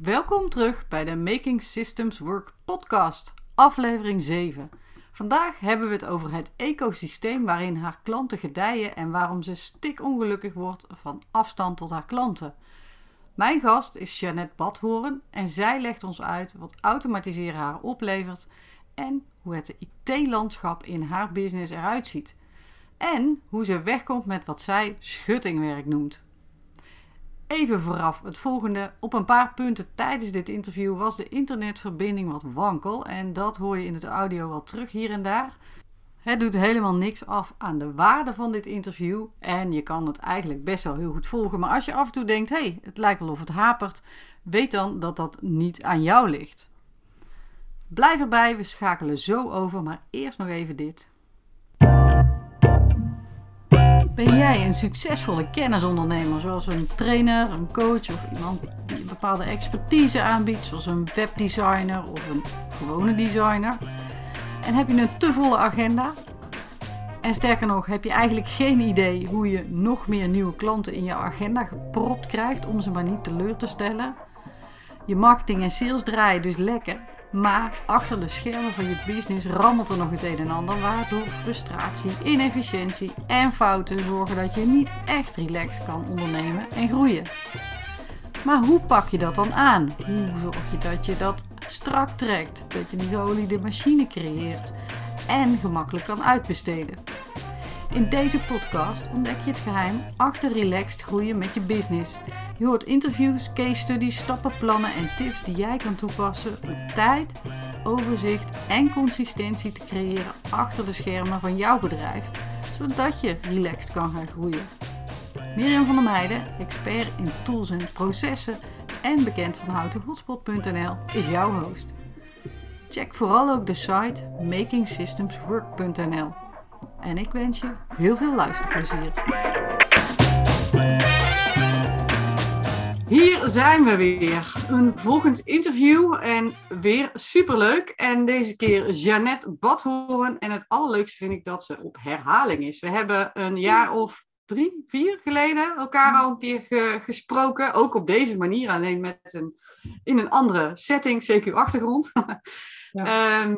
Welkom terug bij de Making Systems Work podcast, aflevering 7. Vandaag hebben we het over het ecosysteem waarin haar klanten gedijen en waarom ze stikongelukkig wordt van afstand tot haar klanten. Mijn gast is Jeannette Badhoorn en zij legt ons uit wat automatiseren haar oplevert en hoe het IT-landschap in haar business eruit ziet. En hoe ze wegkomt met wat zij schuttingwerk noemt. Even vooraf het volgende. Op een paar punten tijdens dit interview was de internetverbinding wat wankel. En dat hoor je in het audio wel terug hier en daar. Het doet helemaal niks af aan de waarde van dit interview. En je kan het eigenlijk best wel heel goed volgen. Maar als je af en toe denkt: hé, hey, het lijkt wel of het hapert. Weet dan dat dat niet aan jou ligt. Blijf erbij, we schakelen zo over. Maar eerst nog even dit. Ben jij een succesvolle kennisondernemer, zoals een trainer, een coach of iemand die een bepaalde expertise aanbiedt, zoals een webdesigner of een gewone designer? En heb je een te volle agenda? En sterker nog, heb je eigenlijk geen idee hoe je nog meer nieuwe klanten in je agenda gepropt krijgt om ze maar niet teleur te stellen? Je marketing en sales draaien dus lekker, maar achter de schermen van je business rammelt er nog het een en ander, waardoor frustratie, inefficiëntie en fouten zorgen dat je niet echt relaxed kan ondernemen en groeien. Maar hoe pak je dat dan aan? Hoe zorg je dat je dat strak trekt, dat je die geoliede machine creëert en gemakkelijk kan uitbesteden? In deze podcast ontdek je het geheim achter relaxed groeien met je business. Je hoort interviews, case studies, stappenplannen en tips die jij kan toepassen om tijd, overzicht en consistentie te creëren achter de schermen van jouw bedrijf, zodat je relaxed kan gaan groeien. Mirjam van der Meijden, expert in tools en processen en bekend van houtehotspot.nl, is jouw host. Check vooral ook de site makingsystemswork.nl. En ik wens je heel veel luisterplezier. Hier zijn we weer. Een volgend interview en weer superleuk. En deze keer Jeannette Badhoorn. En het allerleukste vind ik dat ze op herhaling is. We hebben een jaar of drie, vier geleden elkaar al een keer gesproken. Ook op deze manier, alleen met een, in een andere setting, CQ-achtergrond. Ja. Ehm,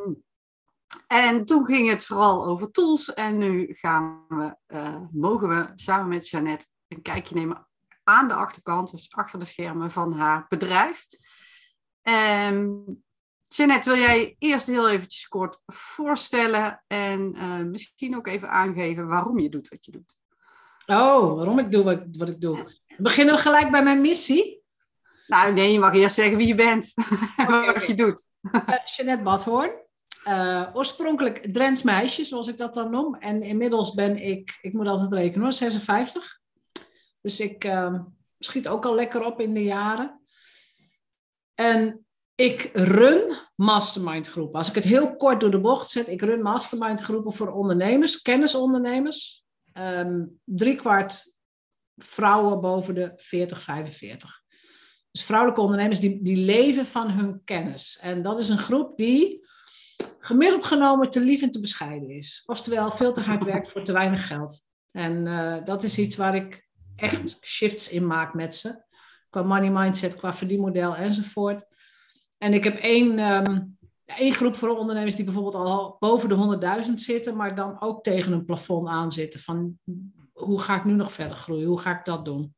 en toen ging het vooral over tools. En nu gaan we, uh, mogen we samen met Jeannette een kijkje nemen aan de achterkant, dus achter de schermen van haar bedrijf. Um, Jeannette, wil jij eerst heel eventjes kort voorstellen en uh, misschien ook even aangeven waarom je doet wat je doet? Oh, waarom ik doe wat, wat ik doe. Beginnen we gelijk bij mijn missie? Nou, nee, je mag eerst zeggen wie je bent en okay, wat je doet. Uh, Jeannette Badhoorn. Uh, oorspronkelijk Drents meisje, zoals ik dat dan noem. En inmiddels ben ik, ik moet altijd rekenen hoor, 56. Dus ik uh, schiet ook al lekker op in de jaren. En ik run mastermind groepen. Als ik het heel kort door de bocht zet, ik run mastermind groepen voor ondernemers, kennisondernemers. Um, drie kwart vrouwen boven de 40, 45. Dus vrouwelijke ondernemers die, die leven van hun kennis. En dat is een groep die gemiddeld genomen te lief en te bescheiden is. Oftewel veel te hard werkt voor te weinig geld. En uh, dat is iets waar ik echt shifts in maak met ze. Qua money mindset, qua verdienmodel enzovoort. En ik heb één, um, één groep voor ondernemers die bijvoorbeeld al boven de 100.000 zitten, maar dan ook tegen een plafond aan zitten. Van hoe ga ik nu nog verder groeien? Hoe ga ik dat doen?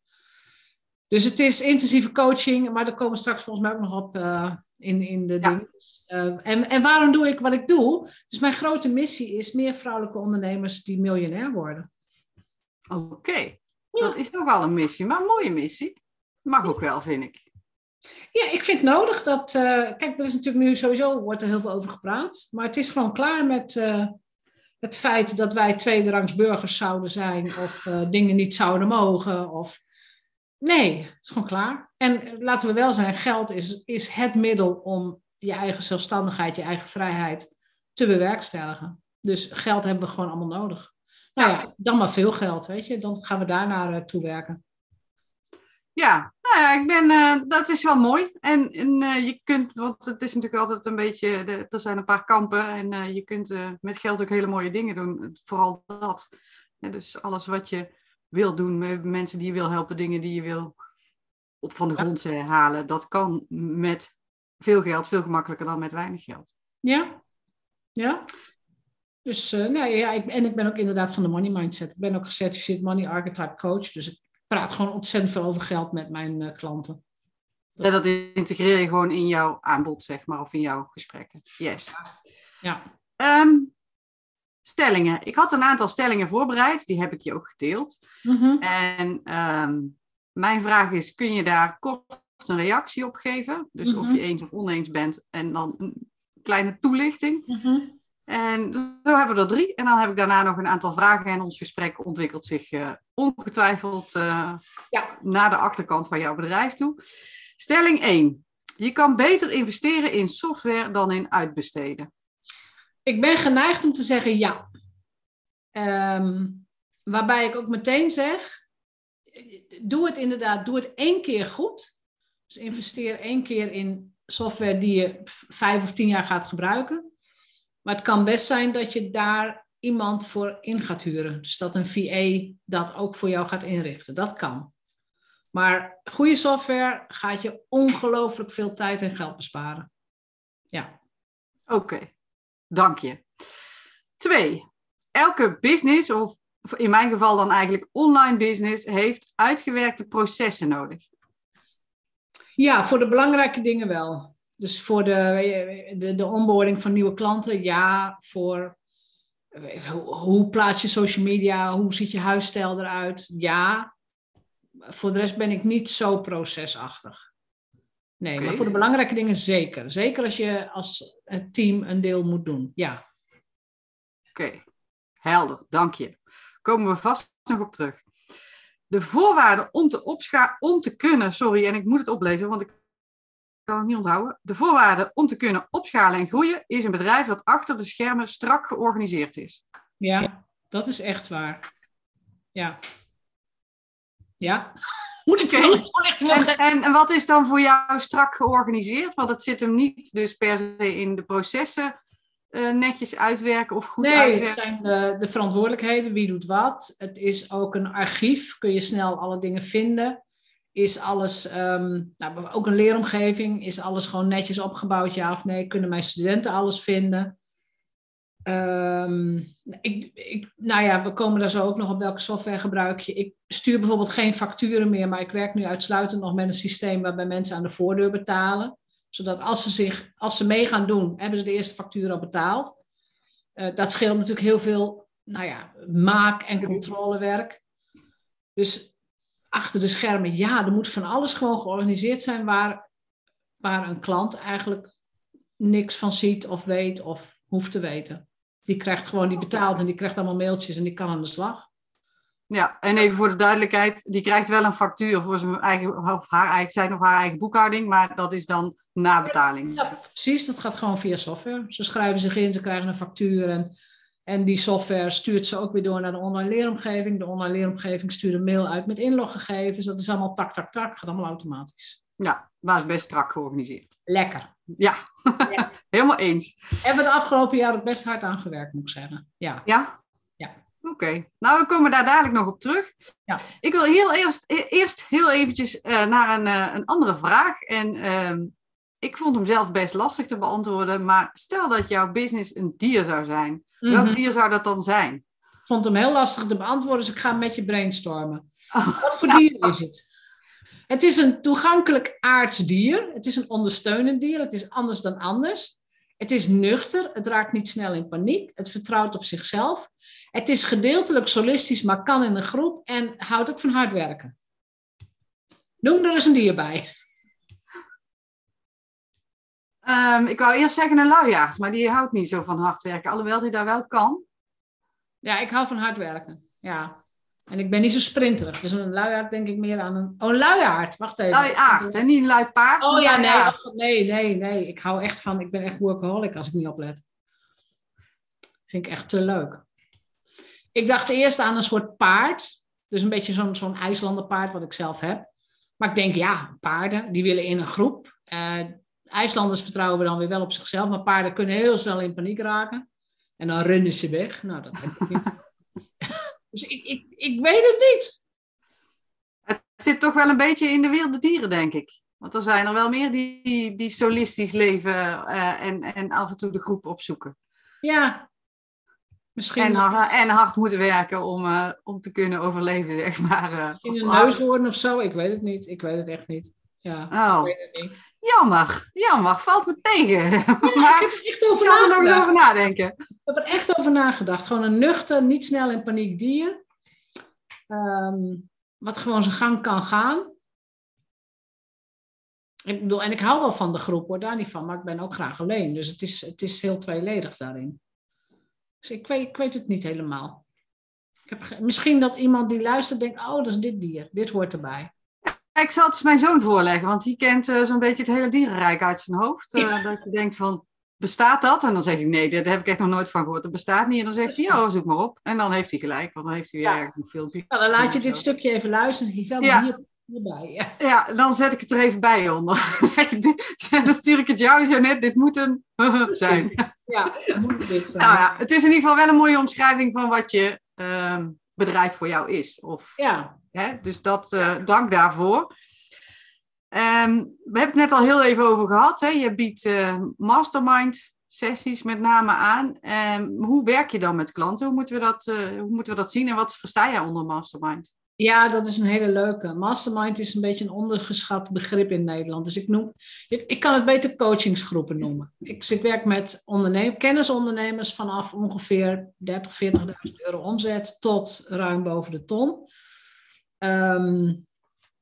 Dus het is intensieve coaching, maar daar komen straks volgens mij ook nog op uh, in, in de ja. dingen. Uh, en, en waarom doe ik wat ik doe? Dus mijn grote missie is meer vrouwelijke ondernemers die miljonair worden. Oké, okay. ja. dat is nogal een missie, maar een mooie missie. Mag ook wel, vind ik. Ja, ik vind nodig dat. Uh, kijk, er is natuurlijk nu sowieso wordt er heel veel over gepraat. Maar het is gewoon klaar met uh, het feit dat wij tweederangs burgers zouden zijn. Of uh, dingen niet zouden mogen. Of Nee, het is gewoon klaar. En laten we wel zijn, geld is, is het middel om je eigen zelfstandigheid, je eigen vrijheid te bewerkstelligen. Dus geld hebben we gewoon allemaal nodig. Nou ja, dan maar veel geld, weet je. Dan gaan we daarnaar uh, toe werken. Ja, nou ja, ik ben, uh, dat is wel mooi. En, en uh, je kunt, want het is natuurlijk altijd een beetje, de, er zijn een paar kampen en je kunt met geld ook hele mooie dingen doen. Vooral dat. Ja, dus alles wat je wil doen, met mensen die je wil helpen, dingen die je wil op van de grond halen, dat kan met veel geld veel gemakkelijker dan met weinig geld. Ja, ja. Dus uh, nou ja, ik, en ik ben ook inderdaad van de money mindset. Ik ben ook gecertificeerd money archetype coach. Dus ik praat gewoon ontzettend veel over geld met mijn uh, klanten. En dat integreer je gewoon in jouw aanbod, zeg maar, of in jouw gesprekken. Yes. Ja. Um, stellingen. Ik had een aantal stellingen voorbereid, die heb ik je ook gedeeld. Mm -hmm. En um, mijn vraag is, kun je daar kort een reactie op geven? Dus mm -hmm. of je eens of oneens bent en dan een kleine toelichting. Mm -hmm. En zo hebben we er drie. En dan heb ik daarna nog een aantal vragen. En ons gesprek ontwikkelt zich uh, ongetwijfeld uh, ja. naar de achterkant van jouw bedrijf toe. Stelling 1. Je kan beter investeren in software dan in uitbesteden. Ik ben geneigd om te zeggen ja. Um, waarbij ik ook meteen zeg, doe het inderdaad, doe het één keer goed. Dus investeer één keer in software die je vijf of tien jaar gaat gebruiken. Maar het kan best zijn dat je daar iemand voor in gaat huren. Dus dat een VA dat ook voor jou gaat inrichten. Dat kan. Maar goede software gaat je ongelooflijk veel tijd en geld besparen. Ja. Oké. Dank je. Twee, elke business, of in mijn geval dan eigenlijk online business, heeft uitgewerkte processen nodig. Ja, voor de belangrijke dingen wel. Dus voor de, de, de onboarding van nieuwe klanten, ja. Voor hoe, hoe plaats je social media, hoe ziet je huisstijl eruit, ja. Voor de rest ben ik niet zo procesachtig. Nee, okay. maar voor de belangrijke dingen zeker. Zeker als je als team een deel moet doen, ja. Oké, okay. helder, dank je. Komen we vast nog op terug. De voorwaarden om te, opscha om te kunnen, sorry, en ik moet het oplezen, want ik kan het niet onthouden. De voorwaarde om te kunnen opschalen en groeien is een bedrijf dat achter de schermen strak georganiseerd is. Ja, dat is echt waar. Ja. Ja. Moet ik en, en, en wat is dan voor jou strak georganiseerd? Want het zit hem niet dus per se in de processen uh, netjes uitwerken of goed nee, uitwerken? Nee, het zijn de, de, verantwoordelijkheden, wie doet wat. Het is ook een archief, kun je snel alle dingen vinden. Is alles, um, nou, ook een leeromgeving, is alles gewoon netjes opgebouwd, ja of nee? Kunnen mijn studenten alles vinden? Um, ik, ik, nou ja, we komen daar zo ook nog op welke software gebruik je. Ik stuur bijvoorbeeld geen facturen meer, maar ik werk nu uitsluitend nog met een systeem waarbij mensen aan de voordeur betalen zodat als ze, zich, als ze mee gaan doen, hebben ze de eerste factuur al betaald. Uh, dat scheelt natuurlijk heel veel nou ja, maak- en controlewerk. Dus achter de schermen, ja, er moet van alles gewoon georganiseerd zijn waar, waar een klant eigenlijk niks van ziet of weet of hoeft te weten. Die krijgt gewoon, die betaalt en die krijgt allemaal mailtjes en die kan aan de slag. Ja, en even voor de duidelijkheid, die krijgt wel een factuur voor zijn eigen, of haar eigen, zijn of haar eigen boekhouding, maar dat is dan na betaling. Ja, precies, dat gaat gewoon via software. Ze schrijven zich in, ze krijgen een factuur en, en die software stuurt ze ook weer door naar de online leeromgeving. De online leeromgeving stuurt een mail uit met inloggegevens. Dat is allemaal tak, tak, tak, gaat allemaal automatisch. Ja, maar is best strak georganiseerd. Lekker. Ja, ja. helemaal eens. Hebben we het afgelopen jaar ook best hard aan gewerkt, moet ik zeggen. Ja. Ja? Ja. Oké, okay. nou we komen daar dadelijk nog op terug. Ja. Ik wil heel eerst, eerst heel eventjes uh, naar een, uh, een andere vraag. En uh, ik vond hem zelf best lastig te beantwoorden. Maar stel dat jouw business een dier zou zijn. Mm -hmm. Welk dier zou dat dan zijn? Ik vond hem heel lastig te beantwoorden, dus ik ga met je brainstormen. Oh, Wat voor dier is het? Het is een toegankelijk aardsdier. Het is een ondersteunend dier. Het is anders dan anders. Het is nuchter. Het raakt niet snel in paniek. Het vertrouwt op zichzelf. Het is gedeeltelijk solistisch, maar kan in een groep. En houdt ook van hard werken. Noem er eens een dier bij. Um, ik wou eerst zeggen een luiaard, maar die houdt niet zo van hard werken. Alhoewel die daar wel kan. Ja, ik hou van hard werken. Ja. En ik ben niet zo sprinterig. Dus een luiaard denk ik meer aan een... Oh, een luiaard. Wacht even. Luiaard, en niet een luipaard. Oh ja, nee, oh, nee, nee, nee. Ik hou echt van... Ik ben echt workaholic als ik niet oplet. Vind ik echt te leuk. Ik dacht eerst aan een soort paard. Dus een beetje zo'n zo'n IJslanderpaard wat ik zelf heb. Maar ik denk, ja, paarden, die willen in een groep. Uh, IJslanders vertrouwen we dan weer wel op zichzelf. Maar paarden kunnen heel snel in paniek raken. En dan rennen ze weg. Nou, dat heb ik niet. Dus ik, ik, ik weet het niet. Het zit toch wel een beetje in de wilde dieren, denk ik. Want er zijn er wel meer die, die solistisch leven uh, en, en af en toe de groep opzoeken. Ja, misschien. En, en hard moeten werken om, uh, om te kunnen overleven, zeg maar. Uh, misschien een neushoorn of zo, ik weet het niet. Ik weet het echt niet. Ja, oh. ik weet het niet. Jammer, jammer, valt me tegen. Ja, maar ik heb er echt over zal er nog eens over nadenken. Ik heb er echt over nagedacht. Gewoon een nuchter, niet snel in paniek dier. Um, wat gewoon zijn gang kan gaan. Ik bedoel, en ik hou wel van de groep hoor, daar niet van, maar ik ben ook graag alleen. Dus het is, het is heel tweeledig daarin. Dus ik weet, ik weet het niet helemaal. Ik heb, misschien dat iemand die luistert denkt, oh, dat is dit dier, dit hoort erbij. Ik zal het mijn zoon voorleggen, want die kent uh, zo'n beetje het hele dierenrijk uit zijn hoofd. Uh, dat je denkt van, bestaat dat? En dan zeg ik, nee, daar heb ik echt nog nooit van gehoord. Dat bestaat niet. En dan zegt hij, ja, zoek maar op. En dan heeft hij gelijk, want dan heeft hij weer ja. een filmpje. Nou, dan laat je dit stukje even luisteren. Ja. hier, hierbij. Ja. ja, dan zet ik het er even bij onder. dan stuur ik het jou, Janet. Dit moet een zijn. Ja, moet dit zijn. Nou ja, het is in ieder geval wel een mooie omschrijving van wat je um, bedrijf voor jou is. Of, ja. Hè? Dus dat, uh, dank daarvoor. Um, we hebben het net al heel even over gehad. Hè? Je biedt uh, mastermind sessies met name aan. Um, hoe werk je dan met klanten? Hoe moeten, we dat, uh, hoe moeten we dat zien en wat versta jij onder mastermind? Ja, dat is een hele leuke. Mastermind is een beetje een ondergeschat begrip in Nederland. Dus ik, noem, ik, kan het beter coachingsgroepen noemen. Ik, werk met kennisondernemers vanaf ongeveer 30, 40.000 euro omzet tot ruim boven de ton. Um,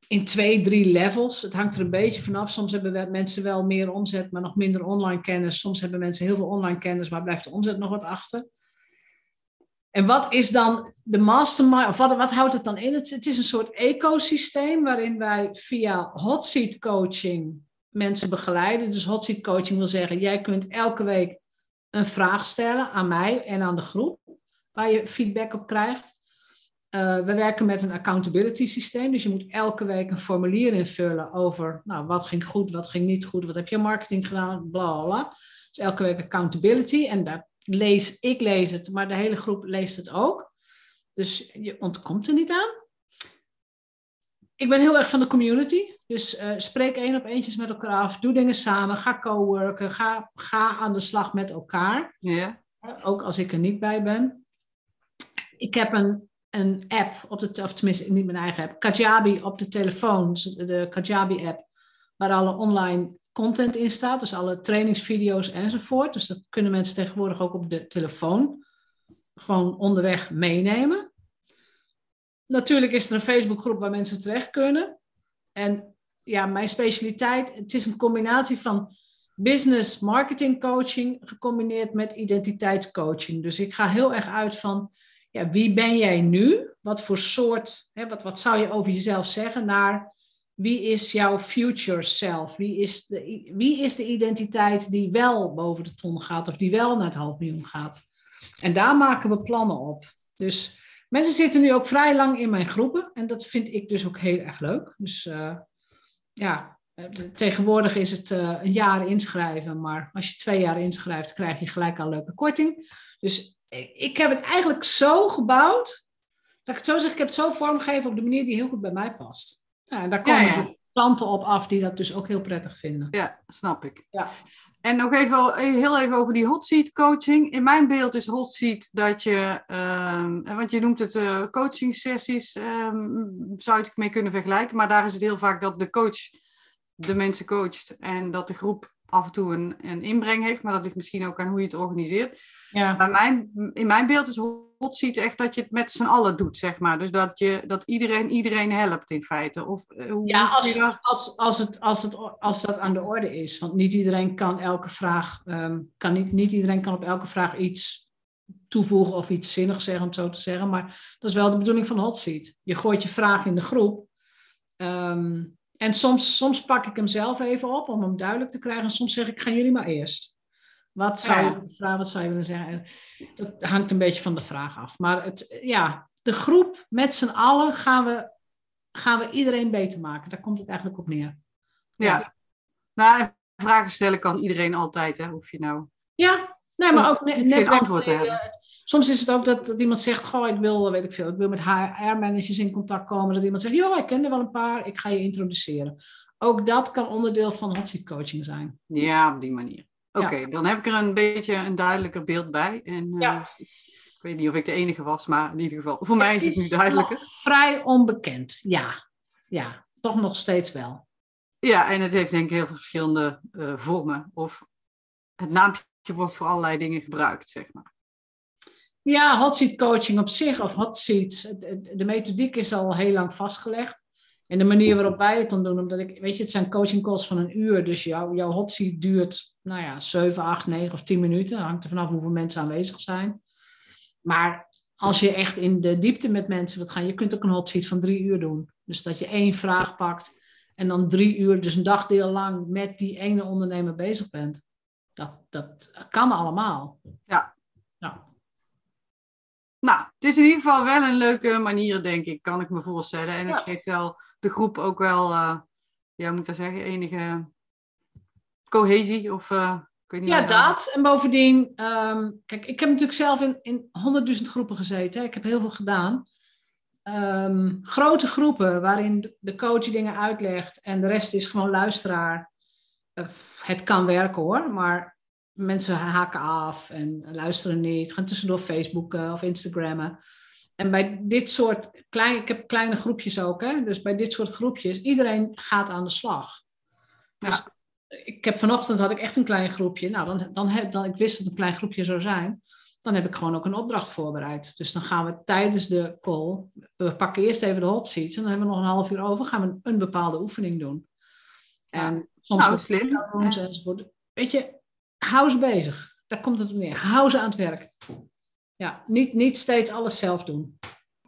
in twee, drie levels. Het hangt er een beetje vanaf. Soms hebben mensen wel meer omzet, maar nog minder online kennis. Soms hebben mensen heel veel online kennis, maar blijft de omzet nog wat achter. En wat is dan de mastermind, of wat, wat houdt het dan in? Het, het is een soort ecosysteem waarin wij via hot seat coaching mensen begeleiden. Dus hot seat coaching wil zeggen, jij kunt elke week een vraag stellen aan mij en aan de groep, waar je feedback op krijgt. Uh, we werken met een accountability systeem. Dus je moet elke week een formulier invullen over nou, wat ging goed, wat ging niet goed, wat heb je marketing gedaan, bla bla bla. Dus elke week accountability. En dat lees, ik lees het, maar de hele groep leest het ook. Dus je ontkomt er niet aan. Ik ben heel erg van de community. Dus uh, spreek één op eentjes met elkaar af. Doe dingen samen. Ga co-worken. Ga, ga aan de slag met elkaar. Yeah. Ook als ik er niet bij ben. Ik heb een een app op de, of tenminste niet mijn eigen app, Kajabi op de telefoon, de Kajabi app, waar alle online content in staat, dus alle trainingsvideo's enzovoort. Dus dat kunnen mensen tegenwoordig ook op de telefoon gewoon onderweg meenemen. Natuurlijk is er een Facebookgroep waar mensen terecht kunnen. En ja, mijn specialiteit, het is een combinatie van business marketing coaching gecombineerd met identiteitscoaching. Dus ik ga heel erg uit van wie ben jij nu? Wat voor soort, hè, wat, wat zou je over jezelf zeggen? Naar wie is jouw future self? Wie is, de, wie is de identiteit die wel boven de ton gaat of die wel naar het half miljoen gaat? En daar maken we plannen op. Dus mensen zitten nu ook vrij lang in mijn groepen en dat vind ik dus ook heel erg leuk. Dus uh, ja, tegenwoordig is het uh, een jaar inschrijven, maar als je twee jaar inschrijft, krijg je gelijk al leuke korting. Dus ik heb het eigenlijk zo gebouwd, dat ik het zo zeg, ik heb het zo vormgegeven op de manier die heel goed bij mij past. Nou, en daar komen ja, ja. klanten op af die dat dus ook heel prettig vinden. Ja, snap ik. Ja. En nog even, heel even over die hot seat coaching. In mijn beeld is hot seat dat je, um, want je noemt het uh, coaching sessies, um, zou je het mee kunnen vergelijken. Maar daar is het heel vaak dat de coach de mensen coacht en dat de groep af en toe een, een inbreng heeft. Maar dat ligt misschien ook aan hoe je het organiseert. Ja. Mijn, in mijn beeld is hot seat echt dat je het met z'n allen doet, zeg maar. Dus dat, je, dat iedereen iedereen helpt in feite. Of, hoe ja, als, als, als, het, als, het, als dat aan de orde is. Want niet iedereen kan elke vraag, um, kan niet, niet iedereen kan op elke vraag iets toevoegen of iets zinnigs zeggen, om het zo te zeggen. Maar dat is wel de bedoeling van hot seat. Je gooit je vraag in de groep. Um, en soms, soms pak ik hem zelf even op om hem duidelijk te krijgen. En soms zeg ik, gaan jullie maar eerst. Wat zou, je, vraag, wat zou je willen zeggen? Dat hangt een beetje van de vraag af. Maar het, ja, de groep met z'n allen gaan we, gaan we iedereen beter maken. Daar komt het eigenlijk op neer. Ja. ja. Nou, vragen stellen kan iedereen altijd, hè? Hoef je nou... Ja, nee, maar ook net, net antwoord te hebben. soms is het ook dat, dat iemand zegt, goh, ik wil, weet ik veel, ik wil met HR-managers in contact komen. Dat iemand zegt, joh, ik ken er wel een paar, ik ga je introduceren. Ook dat kan onderdeel van hotseat coaching zijn. Ja, op die manier. Oké, dan heb ik er een beetje een duidelijker beeld bij. En, uh, Ja. Ik weet niet of ik de enige was, maar in ieder geval, voor mij is het nu duidelijker. vrij onbekend, ja. Ja, toch nog steeds wel. Ja, en het heeft denk ik heel veel verschillende eh, vormen. Of het naampje wordt voor allerlei dingen gebruikt, zeg maar. Ja, hot seat coaching op zich, of hot seats, de methodiek is al heel lang vastgelegd. En de manier waarop wij het dan doen, omdat ik, weet je, het zijn coaching calls van een uur, dus jouw, jouw hot seat duurt, nou ja, 7, 8, 9 of 10 minuten. Hangt er vanaf hoeveel mensen aanwezig zijn. Maar als je echt in de diepte met mensen wilt gaan, je kunt ook een hot seat van drie uur doen. Dus dat je één vraag pakt en dan drie uur, dus een dagdeel lang, met die ene ondernemer bezig bent. Dat, dat kan allemaal. Ja. Ja. Nou, het is in ieder geval wel een leuke manier, denk ik, kan ik me voorstellen. En Ja. het geeft wel de groep ook wel, eh, ja, moet ik dat zeggen, enige cohesie of... eh, ik weet niet Ja, dat. En bovendien, ehm, kijk, ik heb natuurlijk zelf in, in honderdduizend groepen gezeten. Ik heb heel veel gedaan. Ehm, grote groepen waarin de- de coach dingen uitlegt en de rest is gewoon luisteraar. Eh, het kan werken hoor, maar mensen haken af en luisteren niet. Gaan tussendoor Facebooken of Instagrammen. En bij dit soort klein, ik heb kleine groepjes ook, hè? dus bij dit soort groepjes, iedereen gaat aan de slag. Dus ik heb vanochtend had ik echt een klein groepje. Nou, dan, dan heb, dan, ik wist dat het een klein groepje zou zijn. Dan heb ik gewoon ook een opdracht voorbereid. Dus dan gaan we tijdens de call, we pakken eerst even de hot seats en dan hebben we nog een half uur over, gaan we een, een bepaalde oefening doen. En soms Nou, slim. rooms enzovoort. Weet je, hou ze bezig. Daar komt het op neer. Hou ze aan het werk. Ja, niet, niet steeds alles zelf doen.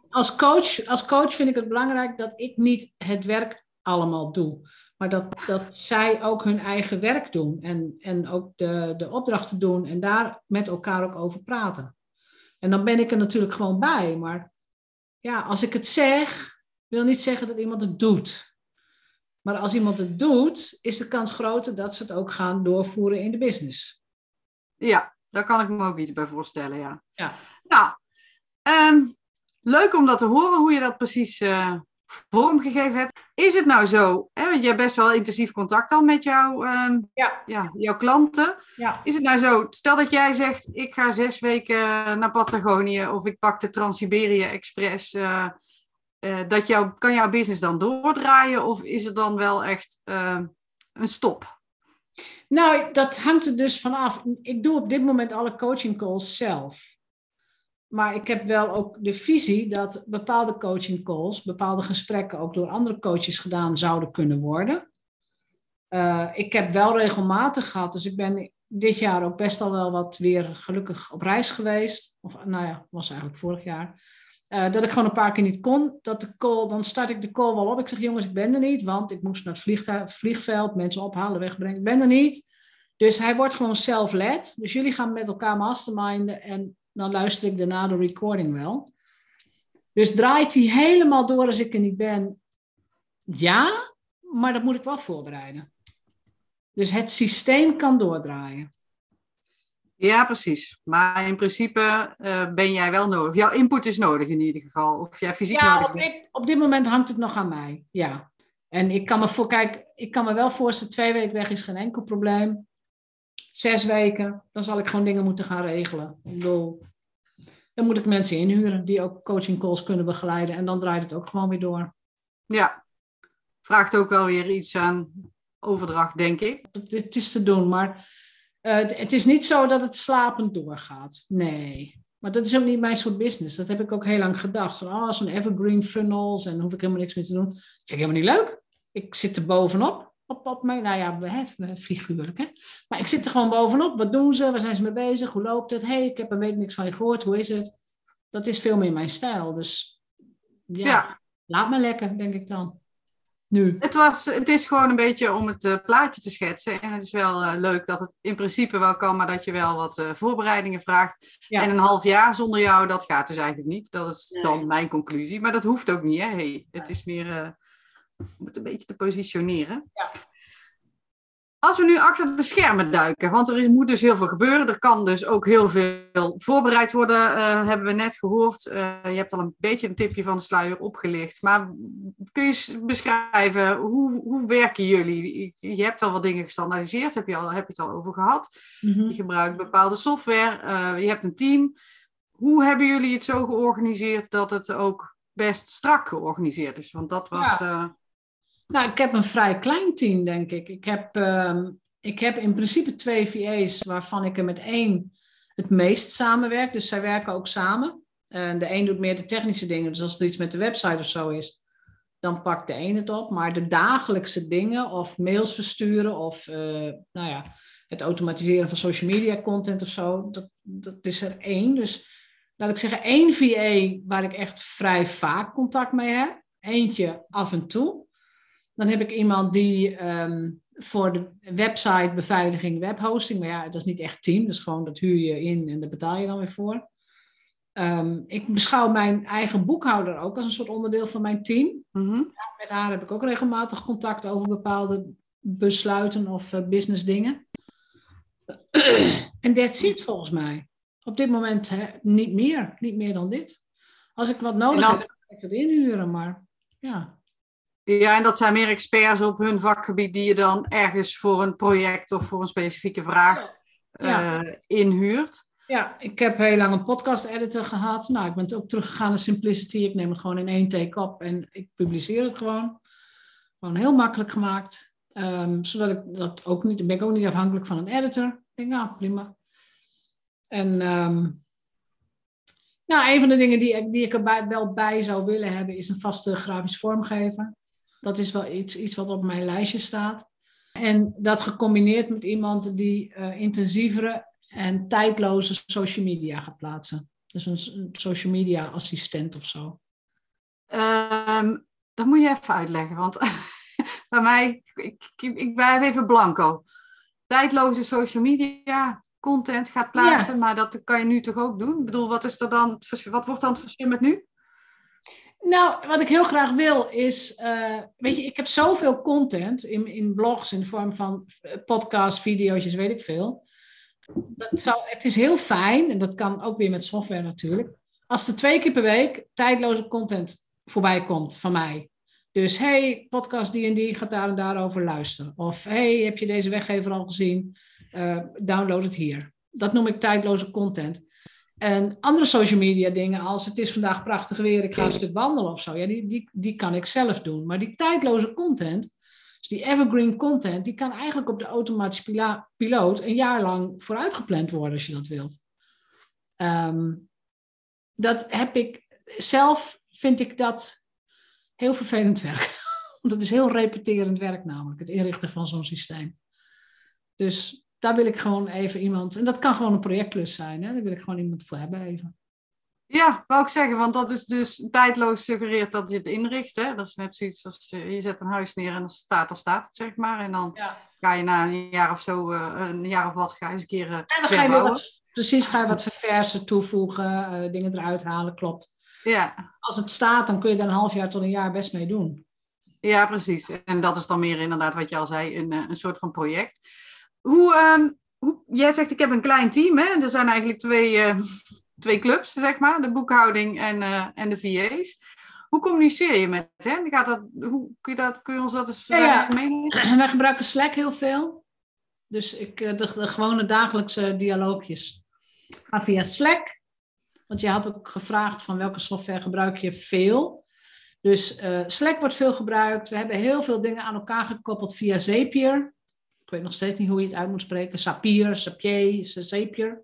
Als coach, als coach vind ik het belangrijk dat ik niet het werk allemaal doe. Maar dat, dat zij ook hun eigen werk doen. En, en ook de, de opdrachten doen. En daar met elkaar ook over praten. En dan ben ik er natuurlijk gewoon bij. Maar ja, als ik het zeg, wil niet zeggen dat iemand het doet. Maar als iemand het doet, is de kans groter dat ze het ook gaan doorvoeren in de business. Ja, daar kan ik me ook iets bij voorstellen, ja. Ja. Nou, ehm, leuk om dat te horen, hoe je dat precies eh, vormgegeven hebt. Is het nou zo, hè, want je hebt best wel intensief contact al met jouw, ehm, Ja. ja, jouw klanten. Ja. Is het nou zo, stel dat jij zegt, ik ga zes weken naar Patagonië of ik pak de Trans-Siberië Express. eh, eh, dat jou, kan jouw business dan doordraaien of is het dan wel echt eh, een stop? Nou, dat hangt er dus vanaf. Ik doe op dit moment alle coaching calls zelf. Maar ik heb wel ook de visie dat bepaalde coaching calls, bepaalde gesprekken ook door andere coaches gedaan zouden kunnen worden. Eh, ik heb wel regelmatig gehad, dus ik ben dit jaar ook best al wel wat weer gelukkig op reis geweest. Of nou ja, was eigenlijk vorig jaar. Eh, dat ik gewoon een paar keer niet kon. Dat de call, dan start ik de call wel op. Ik zeg, jongens, ik ben er niet, want ik moest naar het vliegveld, mensen ophalen, wegbrengen. Ik ben er niet. Dus hij wordt gewoon self-led. Dus jullie gaan met elkaar masterminden en dan luister ik daarna de recording wel. Dus draait hij helemaal door als ik er niet ben? Ja, maar dat moet ik wel voorbereiden. Dus het systeem kan doordraaien. Ja, precies. Maar in principe eh, ben jij wel nodig. Jouw input is nodig in ieder geval. Of jij fysiek Ja, nodig op bent. dit, op dit moment hangt het nog aan mij. Ja. En ik kan me voor, kijk, ik kan me wel voorstellen, twee weken weg is geen enkel probleem. Zes weken, dan zal ik gewoon dingen moeten gaan regelen. Ik bedoel, dan moet ik mensen inhuren die ook coaching calls kunnen begeleiden. En dan draait het ook gewoon weer door. Ja. Vraagt ook wel weer iets aan overdracht, denk ik. Het, het is te doen, maar eh, het, het is niet zo dat het slapend doorgaat. Nee. Maar dat is ook niet mijn soort business. Dat heb ik ook heel lang gedacht. Van, oh, zo'n evergreen funnels en dan hoef ik helemaal niks meer te doen. vind ik helemaal niet leuk. Ik zit er bovenop. Op, op mijn, nou ja, hè, figuurlijk hè. Maar ik zit er gewoon bovenop. Wat doen ze? Waar zijn ze mee bezig? Hoe loopt het? hey, ik heb een week niks van je gehoord. Hoe is het? Dat is veel meer mijn stijl. Dus ja, Ja. laat me lekker, denk ik dan. Nu. Het, was, het is gewoon een beetje om het eh, plaatje te schetsen. En het is wel eh, leuk dat het in principe wel kan, maar dat je wel wat eh, voorbereidingen vraagt. Ja. En een half jaar zonder jou, dat gaat dus eigenlijk niet. Dat is Nee. dan mijn conclusie. Maar dat hoeft ook niet. Hè? Hey, het is meer om het een beetje te positioneren. Ja. Als we nu achter de schermen duiken, want er is, moet dus heel veel gebeuren. Er kan dus ook heel veel voorbereid worden, uh, hebben we net gehoord. Uh, je hebt al een beetje een tipje van de sluier opgelicht. Maar kun je eens beschrijven, hoe, hoe werken jullie? Je hebt wel wat dingen gestandaardiseerd, heb je, al, heb je het al over gehad. Mm -hmm. Je gebruikt bepaalde software, uh, je hebt een team. Hoe hebben jullie het zo georganiseerd dat het ook best strak georganiseerd is? Want dat was... Ja. Nou, ik heb een vrij klein team, denk ik. Ik heb, uh, ik heb in principe twee VA's, waarvan ik er met één het meest samenwerk. Dus zij werken ook samen. En de een doet meer de technische dingen. Dus als er iets met de website of zo is, dan pakt de een het op. Maar de dagelijkse dingen, of mails versturen, of uh, nou ja, het automatiseren van social media content of zo, dat, dat is er één. Dus laat ik zeggen, één VA waar ik echt vrij vaak contact mee heb. Eentje af en toe. Dan heb ik iemand die um, voor de website beveiliging, webhosting, maar ja, dat is niet echt team, dus gewoon dat huur je in en daar betaal je dan weer voor. Um, ik beschouw mijn eigen boekhouder ook als een soort onderdeel van mijn team. Mm -hmm. ja, met haar heb ik ook regelmatig contact over bepaalde besluiten of uh, business dingen. en dat zit volgens mij. Op dit moment hè, niet meer, niet meer dan dit. Als ik wat nodig dan... heb, kan ik het inhuren, maar ja. Ja, en dat zijn meer experts op hun vakgebied die je dan ergens voor een project of voor een specifieke vraag ja. uh, inhuurt. Ja, ik heb heel lang een podcast-editor gehad. Nou, ik ben ook teruggegaan naar Simplicity. Ik neem het gewoon in één take op en ik publiceer het gewoon. Gewoon heel makkelijk gemaakt. Um, zodat ik dat ook niet, ben ik ook niet afhankelijk van een editor. Ik denk, nou, prima. En um, nou, een van de dingen die, die ik er wel bij zou willen hebben, is een vaste grafisch vormgever. Dat is wel iets, iets wat op mijn lijstje staat. En dat gecombineerd met iemand die uh, intensievere en tijdloze social media gaat plaatsen. Dus een, social media assistent of zo. Um, dat moet je even uitleggen, want bij mij, ik, ik, ik ben even blanco. Tijdloze social media content gaat plaatsen, ja. maar dat kan je nu toch ook doen? Ik bedoel, wat is er dan, wat wordt dan het verschil met nu? Nou, wat ik heel graag wil is, uh, weet je, ik heb zoveel content in, in blogs in de vorm van podcasts, video's, weet ik veel. Dat zou, het is heel fijn, en dat kan ook weer met software natuurlijk, als er twee keer per week tijdloze content voorbij komt van mij. Dus hey, podcast die en die gaat daar en daarover luisteren. Of hey, heb je deze weggever al gezien? Uh, download het hier. Dat noem ik tijdloze content. En andere social media dingen als het is vandaag prachtig weer, ik ga een stuk wandelen of zo. Ja, die, die, die kan ik zelf doen. Maar die tijdloze content, dus die evergreen content, die kan eigenlijk op de automatische piloot een jaar lang vooruitgepland worden als je dat wilt. Um, dat heb ik zelf, vind ik dat heel vervelend werk. Want dat is heel repeterend werk namelijk, het inrichten van zo'n systeem. Dus daar wil ik gewoon even iemand, en dat kan gewoon een projectklus zijn, hè? daar wil ik gewoon iemand voor hebben even. Ja, wou ik zeggen, want dat is dus tijdloos suggereert dat je het inricht. Hè? Dat is net zoiets als je, je zet een huis neer en dan staat, dan staat het, zeg maar. En dan ja. ga je na een jaar of zo, uh, een jaar of wat, ga je eens een keer uh, En dan ga je weer wat, precies, ga je wat verversen, toevoegen, uh, dingen eruit halen, klopt. Ja. Als het staat, dan kun je daar een half jaar tot een jaar best mee doen. Ja, precies. En dat is dan meer inderdaad wat je al zei, een, een soort van project. Hoe, um, hoe, jij zegt, ik heb een klein team. Hè? Er zijn eigenlijk twee, uh, twee clubs, zeg maar. De boekhouding en, uh, en de VA's. Hoe communiceer je met hen? Gaat dat, hoe, kun, je dat, kun je ons dat eens ja, ja. meenemen? Wij gebruiken Slack heel veel. Dus ik, de, de gewone dagelijkse dialoogjes gaan via Slack. Want je had ook gevraagd van welke software gebruik je veel. Dus uh, Slack wordt veel gebruikt. We hebben heel veel dingen aan elkaar gekoppeld via Zapier. Ik weet nog steeds niet hoe je het uit moet spreken. Sapier, Sapier, Zapier.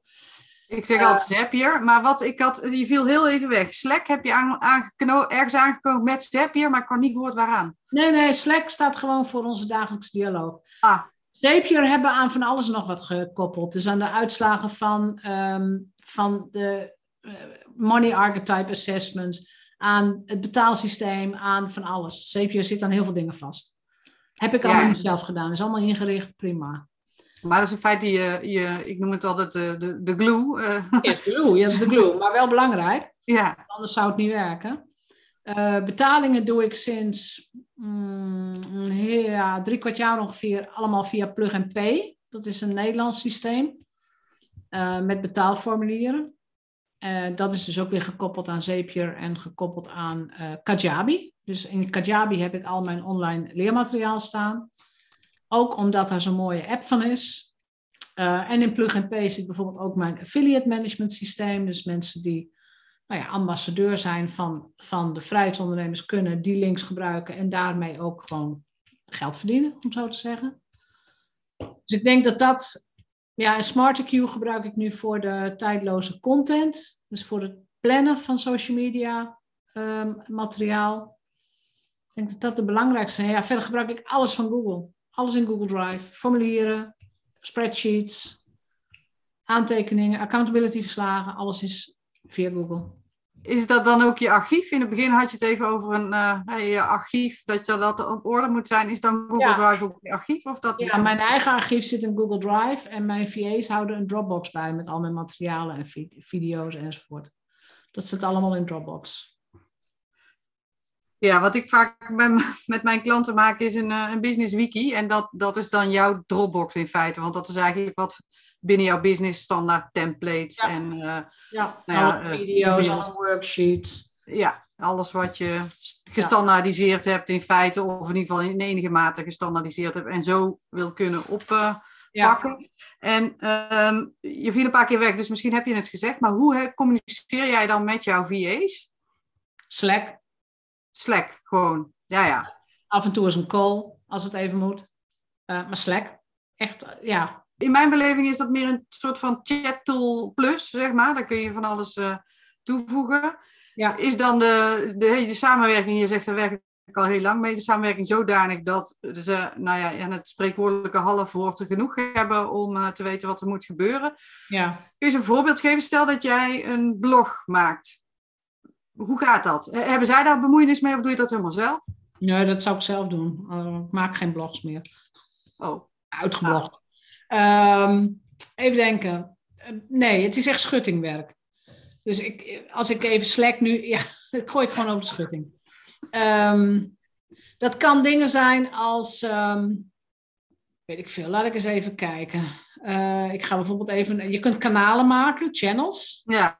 Ik zeg uh, altijd Zapier, maar wat ik had, je viel heel even weg. Slack heb je aan, aangekno, ergens aangekomen met Zapier, maar ik kan niet gehoord waaraan. Nee, nee, Slack staat gewoon voor onze dagelijkse dialoog. Ah. Zapier hebben aan van alles nog wat gekoppeld. Dus aan de uitslagen van, um, van de uh, money archetype assessments, aan het betaalsysteem, aan van alles. Zapier zit aan heel veel dingen vast. Heb ik allemaal ja. niet zelf gedaan. Is allemaal ingericht, prima. Maar dat is in feite je, je ik noem het altijd de, de, de glue. Uh. Ja, glue. Ja, dat is de glue. Maar wel belangrijk. Ja. Anders zou het niet werken. Uh, betalingen doe ik sinds mm, ja, drie kwart jaar ongeveer allemaal via Plug and Pay. Dat is een Nederlands systeem uh, met betaalformulieren. Uh, dat is dus ook weer gekoppeld aan Zapier en gekoppeld aan Kajabi. Dus in Kajabi heb ik al mijn online leermateriaal staan. Ook omdat daar zo'n mooie app van is. Uh, en in Plug and Pay zit bijvoorbeeld ook mijn affiliate management systeem. Dus mensen die nou ja, ambassadeur zijn van, van de vrijheidsondernemers kunnen die links gebruiken en daarmee ook gewoon geld verdienen, om zo te zeggen. Dus ik denk dat dat, ja, en SmarterQ gebruik ik nu voor de tijdloze content. Dus voor het plannen van social media um, materiaal. Ik denk dat dat de belangrijkste is. Ja, verder gebruik ik alles van Google. Alles in Google Drive. Formulieren, spreadsheets, aantekeningen, accountability verslagen. Alles is via Google. Is dat dan ook je archief? In het begin had je het even over een uh, je archief, dat je dat op orde moet zijn. Is dan Google Drive ook je archief? Of dat ja, mijn eigen archief zit in Google Drive en mijn VA's houden een Dropbox bij met al mijn materialen en video's enzovoort. Dat zit allemaal in Dropbox. Ja, wat ik vaak met mijn klanten maak is een, eh, een business wiki. En dat, dat is dan jouw Dropbox in feite. Want dat is eigenlijk wat binnen jouw business standaard templates. Ja. En, uh, ja, nou ja, alle video's, alle worksheets. Ja, alles wat je gestandaardiseerd hebt in feite. Of in ieder geval in enige mate gestandaardiseerd hebt. En zo wil kunnen oppakken. Uh, en ehm, je viel een paar keer weg, dus misschien heb je het gezegd. Maar hoe communiceer jij dan met jouw VA's? Slack. Slack, gewoon. Ja, ja. Af en toe is een call, als het even moet. Uh, maar Slack, echt, ja. In mijn beleving is dat meer een soort van chat tool plus, zeg maar. Daar kun je van alles uh, toevoegen. Ja. Is dan de, de, de samenwerking, je zegt daar werk ik al heel lang mee, de samenwerking zodanig dat ze, nou ja, in het spreekwoordelijke halfwoord genoeg hebben om uh, te weten wat er moet gebeuren. Ja. Kun je eens een voorbeeld geven? Stel dat jij een blog maakt hoe gaat dat? Eh, hebben zij daar bemoeienis mee of doe je dat helemaal zelf? Nee, dat zou ik zelf doen. Uh, ik maak geen blogs meer. Oh. Uitgeblogd. Ehm, even denken. Eh, nee, het is echt schuttingwerk. Dus ik, als ik even Slack nu... Ja, ik gooi het gewoon over de schutting. Ehm, dat kan dingen zijn als... Ehm, weet ik veel, laat ik eens even kijken. ik ga bijvoorbeeld even... Je kunt kanalen maken, channels. Ja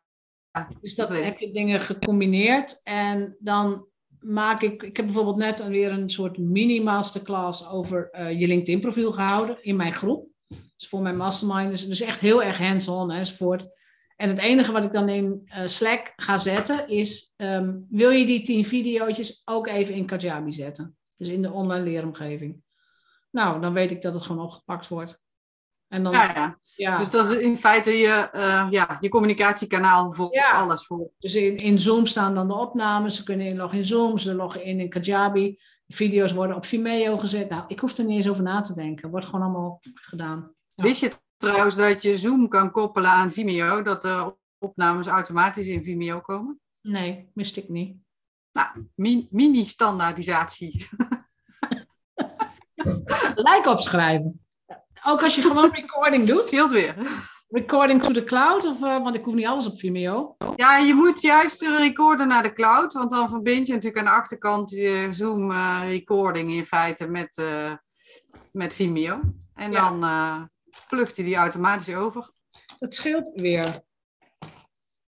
dus dat, heb je dingen gecombineerd. En dan maak ik, ik heb bijvoorbeeld net weer een soort mini-masterclass over uh, je LinkedIn-profiel gehouden in mijn groep. Dus voor mijn mastermind dus echt heel erg hands-on enzovoort. En het enige wat ik dan in uh, Slack ga zetten is, um, wil je die tien video's ook even in Kajabi zetten? Dus in de online leeromgeving. Nou, dan weet ik dat het gewoon opgepakt wordt. En dan, ja, ja, ja. Dus dat is in feite je, uh, ja, je communicatiekanaal voor alles. Voor. Dus in, in Zoom staan dan de opnames. Ze kunnen inloggen in Zoom, ze loggen in in Kajabi. De video's worden op Vimeo gezet. Nou, ik hoef er niet eens over na te denken. Wordt gewoon allemaal gedaan. Wist je trouwens dat je Zoom kan koppelen aan Vimeo? Dat de opnames automatisch in Vimeo komen? Nee, wist ik niet. Nou, mini-standaardisatie. Like opschrijven. Ook als je gewoon recording doet? Scheelt weer. Recording to the cloud? Of, uh, want ik hoef niet alles op Vimeo. Ja, je moet juist recorden naar de cloud. Want dan verbind je natuurlijk aan de achterkant je Zoom uh, recording in feite met, uh, met Vimeo. En ja. dan uh, plugt hij die automatisch over. Dat scheelt weer.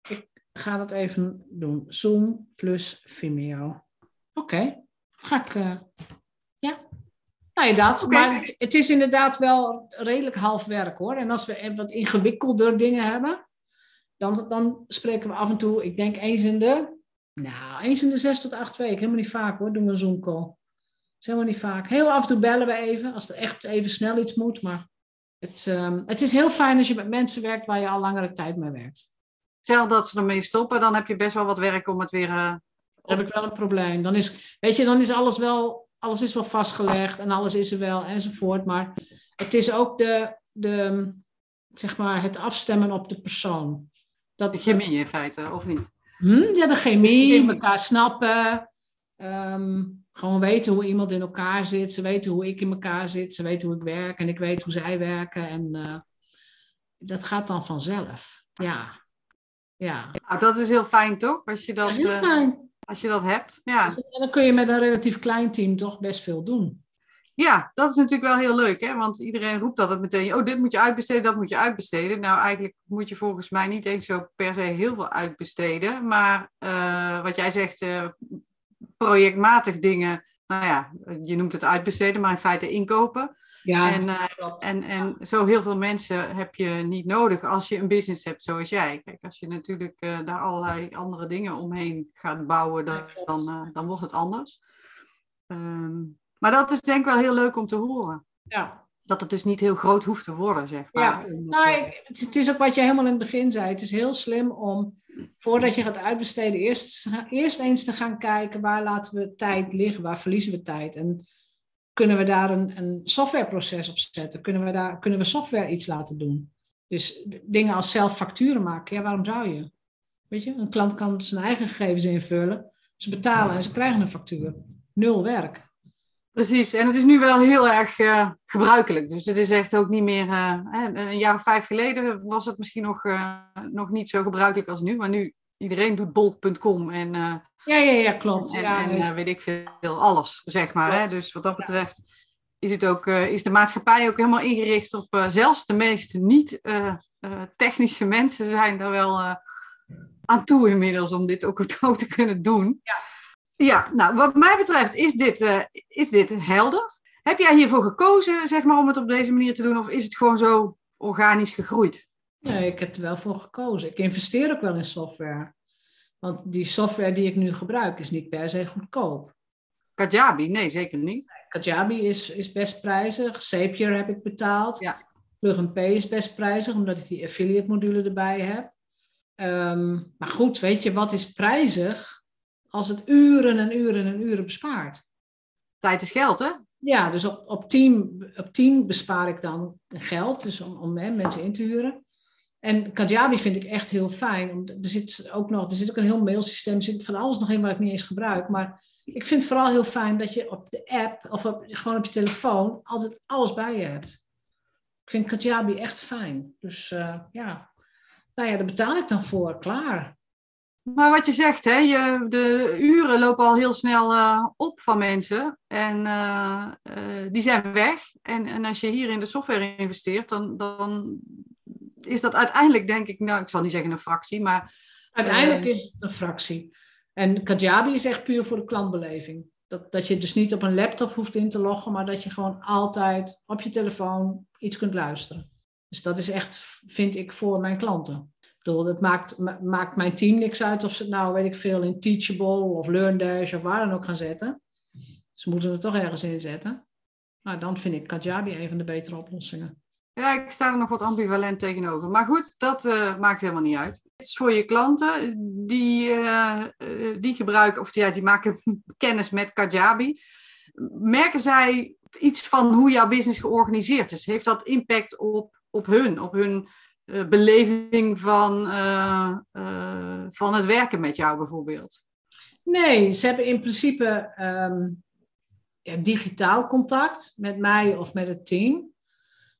Ik ga dat even doen. Zoom plus Vimeo. Oké. Okay. Ga ik... nou ja, dat. Maar het, het, is inderdaad wel redelijk half werk hoor. En als we wat ingewikkelder dingen hebben, dan, dan spreken we af en toe, ik denk eens in de, nou, eens in de zes tot acht weken. Helemaal niet vaak hoor, doen we een Zoom call. Dat is helemaal niet vaak. Heel af en toe bellen we even, als er echt even snel iets moet. Maar het, um, het is heel fijn als je met mensen werkt waar je al langere tijd mee werkt. Stel dat ze ermee stoppen, dan heb je best wel wat werk om het weer... Uh, dan heb ik wel een probleem. Dan is, weet je, dan is alles wel alles is wel vastgelegd en alles is er wel enzovoort. Maar het is ook de, de, zeg maar, het afstemmen op de persoon. Dat, de chemie in feite, of niet? Hm? Ja, de chemie, elkaar snappen. Ehm, gewoon weten hoe iemand in elkaar zit. Ze weten hoe ik in elkaar zit. Ze weten hoe ik werk en ik weet hoe zij werken. En uh, dat gaat dan vanzelf. Ja. ja. Nou, dat is heel fijn toch? Als je dat, heel uh, fijn. Als je dat hebt. Ja. Dus, en dan kun je met een relatief klein team toch best veel doen. Ja, dat is natuurlijk wel heel leuk, hè? want iedereen roept altijd meteen, oh, dit moet je uitbesteden, dat moet je uitbesteden. Nou, eigenlijk moet je volgens mij niet eens zo per se heel veel uitbesteden, maar uh, wat jij zegt, uh, projectmatig dingen, nou ja, je noemt het uitbesteden, maar in feite inkopen. Ja, en, uh, en, en zo heel veel mensen heb je niet nodig als je een business hebt zoals jij. Kijk, als je natuurlijk daar allerlei andere dingen omheen gaat bouwen, dan, dan, dan wordt het anders. Um, maar dat is denk ik wel heel leuk om te horen. Ja. Dat het dus niet heel groot hoeft te worden, zeg maar. Ja, nou, het is ook wat je helemaal in het begin zei. Het is heel slim om, voordat je gaat uitbesteden, eerst, eerst eens te gaan kijken waar laten we tijd liggen, waar verliezen we tijd. En kunnen we daar een, een softwareproces op zetten? Kunnen we, daar, kunnen we software iets laten doen? Dus dingen als zelf facturen maken, ja, waarom zou je? Weet je, een klant kan zijn eigen gegevens invullen, ze betalen en ze krijgen een factuur. Nul werk. Precies, en het is nu wel heel erg uh, gebruikelijk. Dus het is echt ook niet meer. Uh, een jaar of vijf geleden was het misschien nog, uh, nog niet zo gebruikelijk als nu. Maar nu iedereen doet bolt.com en. Ja, ja, ja, klopt. En, ja, en weet ik veel, alles, zeg maar. Hè? Dus wat dat betreft is, het ook, is de maatschappij ook helemaal ingericht op. zelfs de meeste niet-technische mensen zijn er wel aan toe inmiddels om dit ook, ook te kunnen doen. Ja. Ja, nou, wat mij betreft is dit, uh, is dit helder. Heb jij hiervoor gekozen, zeg maar, om het op deze manier te doen? Of is het gewoon zo organisch gegroeid? Nee, ik heb er wel voor gekozen. Ik investeer ook wel in software. Want die software die ik nu gebruik is niet per se goedkoop. Kajabi? Nee, zeker niet. Kajabi is, is best prijzig. Zapier heb ik betaald. Ja. Plug Pay is best prijzig, omdat ik die affiliate module erbij heb. Um, maar goed, weet je, wat is prijzig? als het uren en uren en uren bespaart. Tijd is geld, hè? Ja, dus op, op, team, op team bespaar ik dan geld, dus om, om hè, mensen in te huren. En Kajabi vind ik echt heel fijn. Er zit ook nog er zit ook een heel mailsysteem, er zit van alles nog in waar ik niet eens gebruik. Maar ik vind het vooral heel fijn dat je op de app of gewoon op je telefoon altijd alles bij je hebt. Ik vind Kajabi echt fijn. Dus uh, ja, nou ja, daar betaal ik dan voor, klaar. Maar wat je zegt, hè, je, de uren lopen al heel snel uh, op van mensen. En uh, die zijn weg. En, en als je hier in de software investeert, dan, dan is dat uiteindelijk, denk ik, nou, ik zal niet zeggen een fractie, maar. Uiteindelijk is het een fractie. En Kajabi is echt puur voor de klantbeleving. Dat, dat je dus niet op een laptop hoeft in te loggen, maar dat je gewoon altijd op je telefoon iets kunt luisteren. Dus dat is echt, vind ik, voor mijn klanten bedoel, het maakt, maakt mijn team niks uit of ze het nou, weet ik veel, in Teachable of LearnDash of waar dan ook gaan zetten. Ze moeten het toch ergens inzetten. Nou, dan vind ik Kajabi een van de betere oplossingen. Ja, ik sta er nog wat ambivalent tegenover. Maar goed, dat uh, maakt helemaal niet uit. Het is voor je klanten die, uh, die gebruiken, of ja, die maken kennis met Kajabi. Merken zij iets van hoe jouw business georganiseerd is? Heeft dat impact op, op hun, op hun beleving van, van het werken met jou bijvoorbeeld? Nee, ze hebben in principe um, ja, digitaal contact met mij of met het team.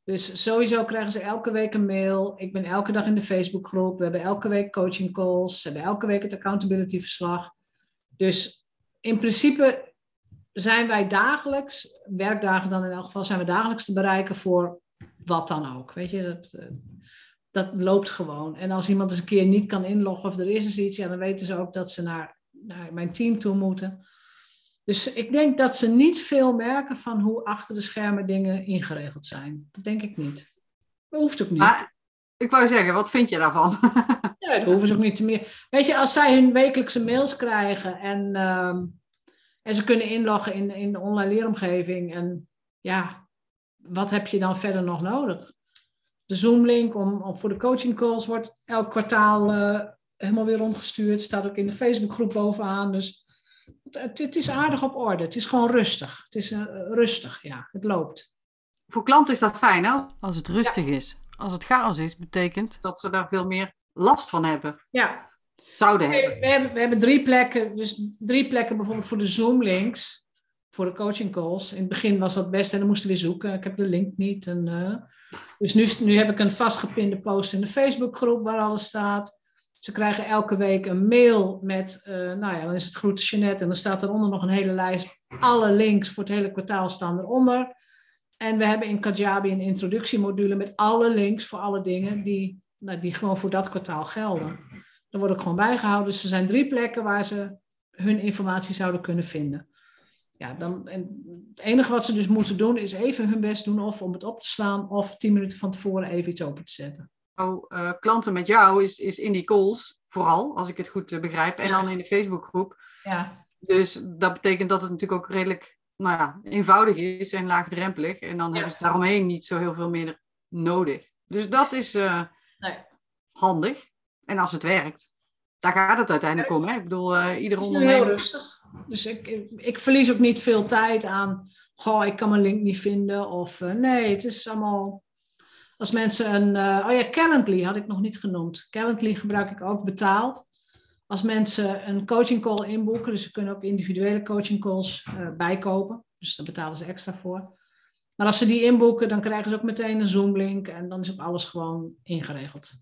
Dus sowieso krijgen ze elke week een mail. Ik ben elke dag in de Facebookgroep. We hebben elke week coaching calls. We hebben elke week het accountability verslag. Dus in principe zijn wij dagelijks, werkdagen dan in elk geval, zijn we dagelijks te bereiken voor wat dan ook. Weet je, dat, dat loopt gewoon. En als iemand eens een keer niet kan inloggen of er is eens iets, ja, dan weten ze ook dat ze naar, naar mijn team toe moeten. Dus ik denk dat ze niet veel merken van hoe achter de schermen dingen ingeregeld zijn. Dat denk ik niet. Dat hoeft ook niet. Maar, ik wou zeggen, wat vind je daarvan? ja, dat hoeven ze ook niet te meer. Weet je, als zij hun wekelijkse mails krijgen en, ehm, en ze kunnen inloggen in, in de online leeromgeving. En ja, wat heb je dan verder nog nodig? de Zoom-link om, om, voor de coaching calls wordt elk kwartaal uh, helemaal weer rondgestuurd. Staat ook in de Facebookgroep bovenaan. Dus het, het, is aardig op orde. Het is gewoon rustig. Het is uh, rustig, ja. Het loopt. Voor klanten is dat fijn, hè? Als het rustig is. Als het chaos is, betekent dat ze daar veel meer last van hebben. Ja. Zouden we, hebben. We hebben, we hebben drie plekken. Dus drie plekken bijvoorbeeld voor de Zoom-links. Voor de coaching calls. In het begin was dat best en dan moesten we zoeken. Ik heb de link niet. En, uh, dus nu, nu heb ik een vastgepinde post in de Facebookgroep waar alles staat. Ze krijgen elke week een mail met, uh, nou ja, dan is het groete Jeanette en dan staat eronder nog een hele lijst. Alle links voor het hele kwartaal staan eronder. En we hebben in Kajabi een introductiemodule met alle links voor alle dingen die, nou, die gewoon voor dat kwartaal gelden. Daar wordt ook gewoon bijgehouden. Dus er zijn drie plekken waar ze hun informatie zouden kunnen vinden. Ja, dan, en het enige wat ze dus moeten doen is even hun best doen of om het op te slaan of tien minuten van tevoren even iets open te zetten. Uh, klanten met jou is, is in die calls vooral, als ik het goed uh, begrijp. En dan in de Facebookgroep. Ja. Dus dat betekent dat het natuurlijk ook redelijk nou ja, eenvoudig is en laagdrempelig. En dan ja. hebben ze daaromheen niet zo heel veel meer nodig. Dus dat is uh, nee. handig. En als het werkt, daar gaat het uiteindelijk om. Hè? Ik bedoel, uh, ieder ondernemer... heel rustig. Dus ik, ik, ik, verlies ook niet veel tijd aan... Goh, ik kan mijn link niet vinden. Of uh, nee, het is allemaal... Als mensen een... Uh, oh ja, Calendly had ik nog niet genoemd. Calendly gebruik ik ook betaald. Als mensen een coaching call inboeken... Dus ze kunnen ook individuele coaching calls bijkopen. Dus daar betalen ze extra voor. Maar als ze die inboeken, dan krijgen ze ook meteen een Zoom-link. En dan is ook alles gewoon ingeregeld.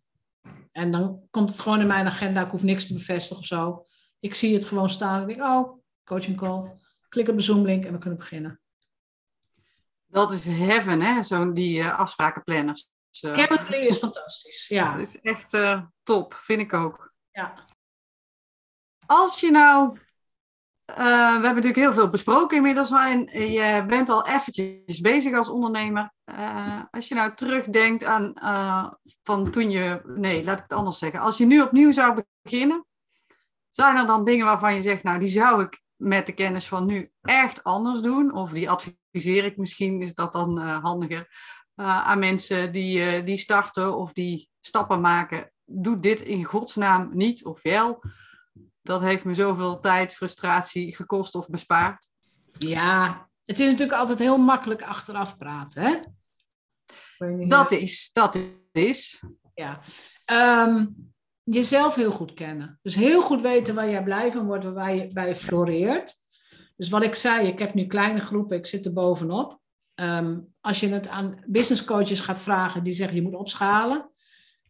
En dan komt het gewoon in mijn agenda. Ik hoef niks te bevestigen of zo. Ik zie het gewoon staan. Ik denk, oh, coaching call. Klik op de Zoom-link en we kunnen beginnen. Dat is heaven, hè? Zo'n die uh, afsprakenplanners. Uh, is fantastisch, ja. Dat is echt uh, top, vind ik ook. Ja. Als je nou we hebben natuurlijk heel veel besproken inmiddels, en je bent al eventjes bezig als ondernemer. Als je nou terugdenkt aan van toen je, nee, laat ik het anders zeggen. Als je nu opnieuw zou beginnen, zijn er dan dingen waarvan je zegt, nou, die zou ik met de kennis van nu echt anders doen? Of die adviseer ik misschien, is dat dan handiger, aan mensen die, die starten of die stappen maken. Doe dit in godsnaam niet of wel dat heeft me zoveel tijd, frustratie gekost of bespaard. Ja, het is natuurlijk altijd heel makkelijk achteraf praten, hè? Dat is, dat is. Ja. Um, jezelf heel goed kennen. Dus heel goed weten waar jij blij van wordt, waar je bij floreert. Dus wat ik zei, ik heb nu kleine groepen, ik zit er bovenop. Um, als je het aan business coaches gaat vragen, die zeggen je moet opschalen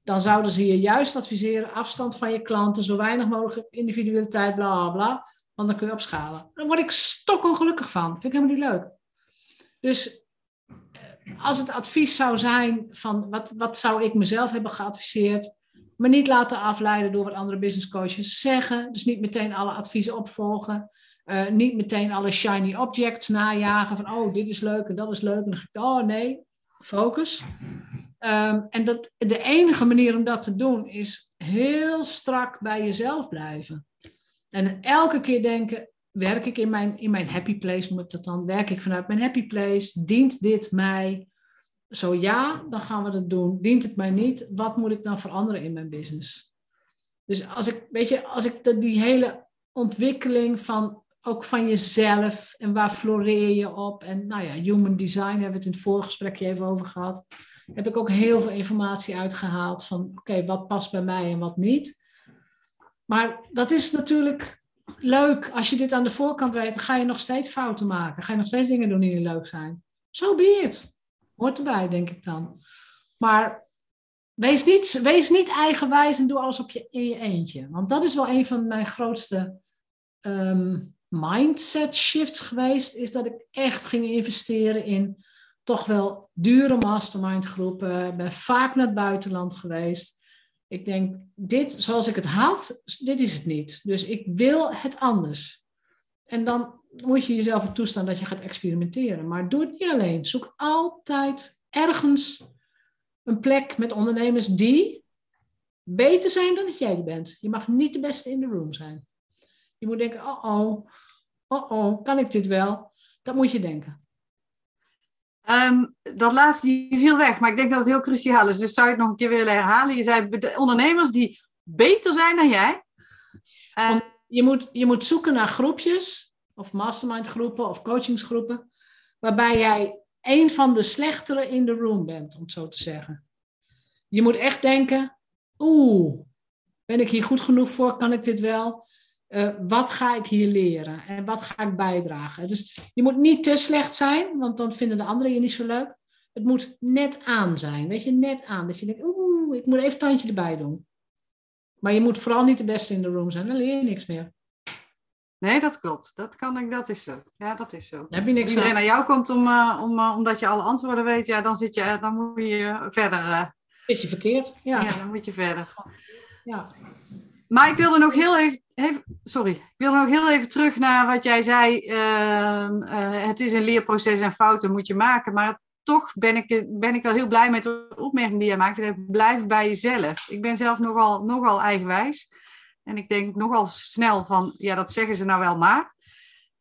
dan zouden ze je juist adviseren afstand van je klanten, zo weinig mogelijk individualiteit, bla bla bla. Want dan kun je opschalen. Daar word ik ongelukkig van. Vind ik helemaal niet leuk. Dus eh, als het advies zou zijn van wat, wat zou ik mezelf hebben geadviseerd, me niet laten afleiden door wat andere business coaches zeggen. Dus niet meteen alle adviezen opvolgen. Uh, niet meteen alle shiny objects najagen van oh, dit is leuk en dat is leuk. En oh nee, focus. Um, en dat, de enige manier om dat te doen is heel strak bij jezelf blijven. En elke keer denken, werk ik in mijn, in mijn happy place, moet ik dat dan? Werk ik vanuit mijn happy place? Dient dit mij? Zo ja, dan gaan we dat doen. Dient het mij niet? Wat moet ik dan veranderen in mijn business? Dus als ik, weet je, als ik de, die hele ontwikkeling van ook van jezelf en waar floreer je op? En nou ja, human design hebben we het in het vorige gesprekje even over gehad heb ik ook heel veel informatie uitgehaald van oké, wat past bij mij en wat niet. Maar dat is natuurlijk leuk. Als je dit aan de voorkant weet, ga je nog steeds fouten maken. Ga je nog steeds dingen doen die niet leuk zijn. Zo so be. Hoort erbij, denk ik dan. Maar wees niet, wees niet eigenwijs en doe alles op je, in je eentje. Want dat is wel een van mijn grootste ehm, mindset shifts geweest. Is dat ik echt ging investeren in toch wel dure mastermind groepen. Ben vaak naar het buitenland geweest. Ik denk, dit zoals ik het had, dit is het niet. Dus ik wil het anders. En dan moet je jezelf toestaan dat je gaat experimenteren. Maar doe het niet alleen. Zoek altijd ergens een plek met ondernemers die beter zijn dan dat jij bent. Je mag niet de beste in de room zijn. Je moet denken, oh oh, oh oh, kan ik dit wel? Dat moet je denken. Um, dat laatste die viel weg, maar ik denk dat het heel cruciaal is. Dus zou je het nog een keer willen herhalen? Je zei ondernemers die beter zijn dan jij. Um, je, moet, je moet zoeken naar groepjes, of mastermind groepen of coachingsgroepen, waarbij jij een van de slechtere in de room bent, om het zo te zeggen. Je moet echt denken, oeh, ben ik hier goed genoeg voor? Kan ik dit wel? Uh, wat ga ik hier leren en wat ga ik bijdragen? Dus je moet niet te slecht zijn, want dan vinden de anderen je niet zo leuk. Het moet net aan zijn, weet je, net aan. Dat je denkt, oeh, ik moet even tandje erbij doen. Maar je moet vooral niet de beste in de room zijn, dan leer je niks meer. Nee, dat klopt. Dat kan ik, dat is zo. Ja, dat is zo. Heb je niks Als iedereen aan. naar jou komt om, eh, om, eh, omdat je alle antwoorden weet, ja, dan, zit je, eh, dan moet je verder. eh, Zit je verkeerd? Ja. ja. dan moet je verder. ja. Maar ik wilde nog heel even, even- sorry, ik wilde nog heel even terug naar wat jij zei. ehm, eh, het is een leerproces en fouten moet je maken. Maar toch ben ik, ben ik wel heel blij met de opmerking die jij maakt. Blijft bij jezelf. Ik ben zelf nogal, nogal eigenwijs. En ik denk nogal snel van, ja, dat zeggen ze nou wel maar.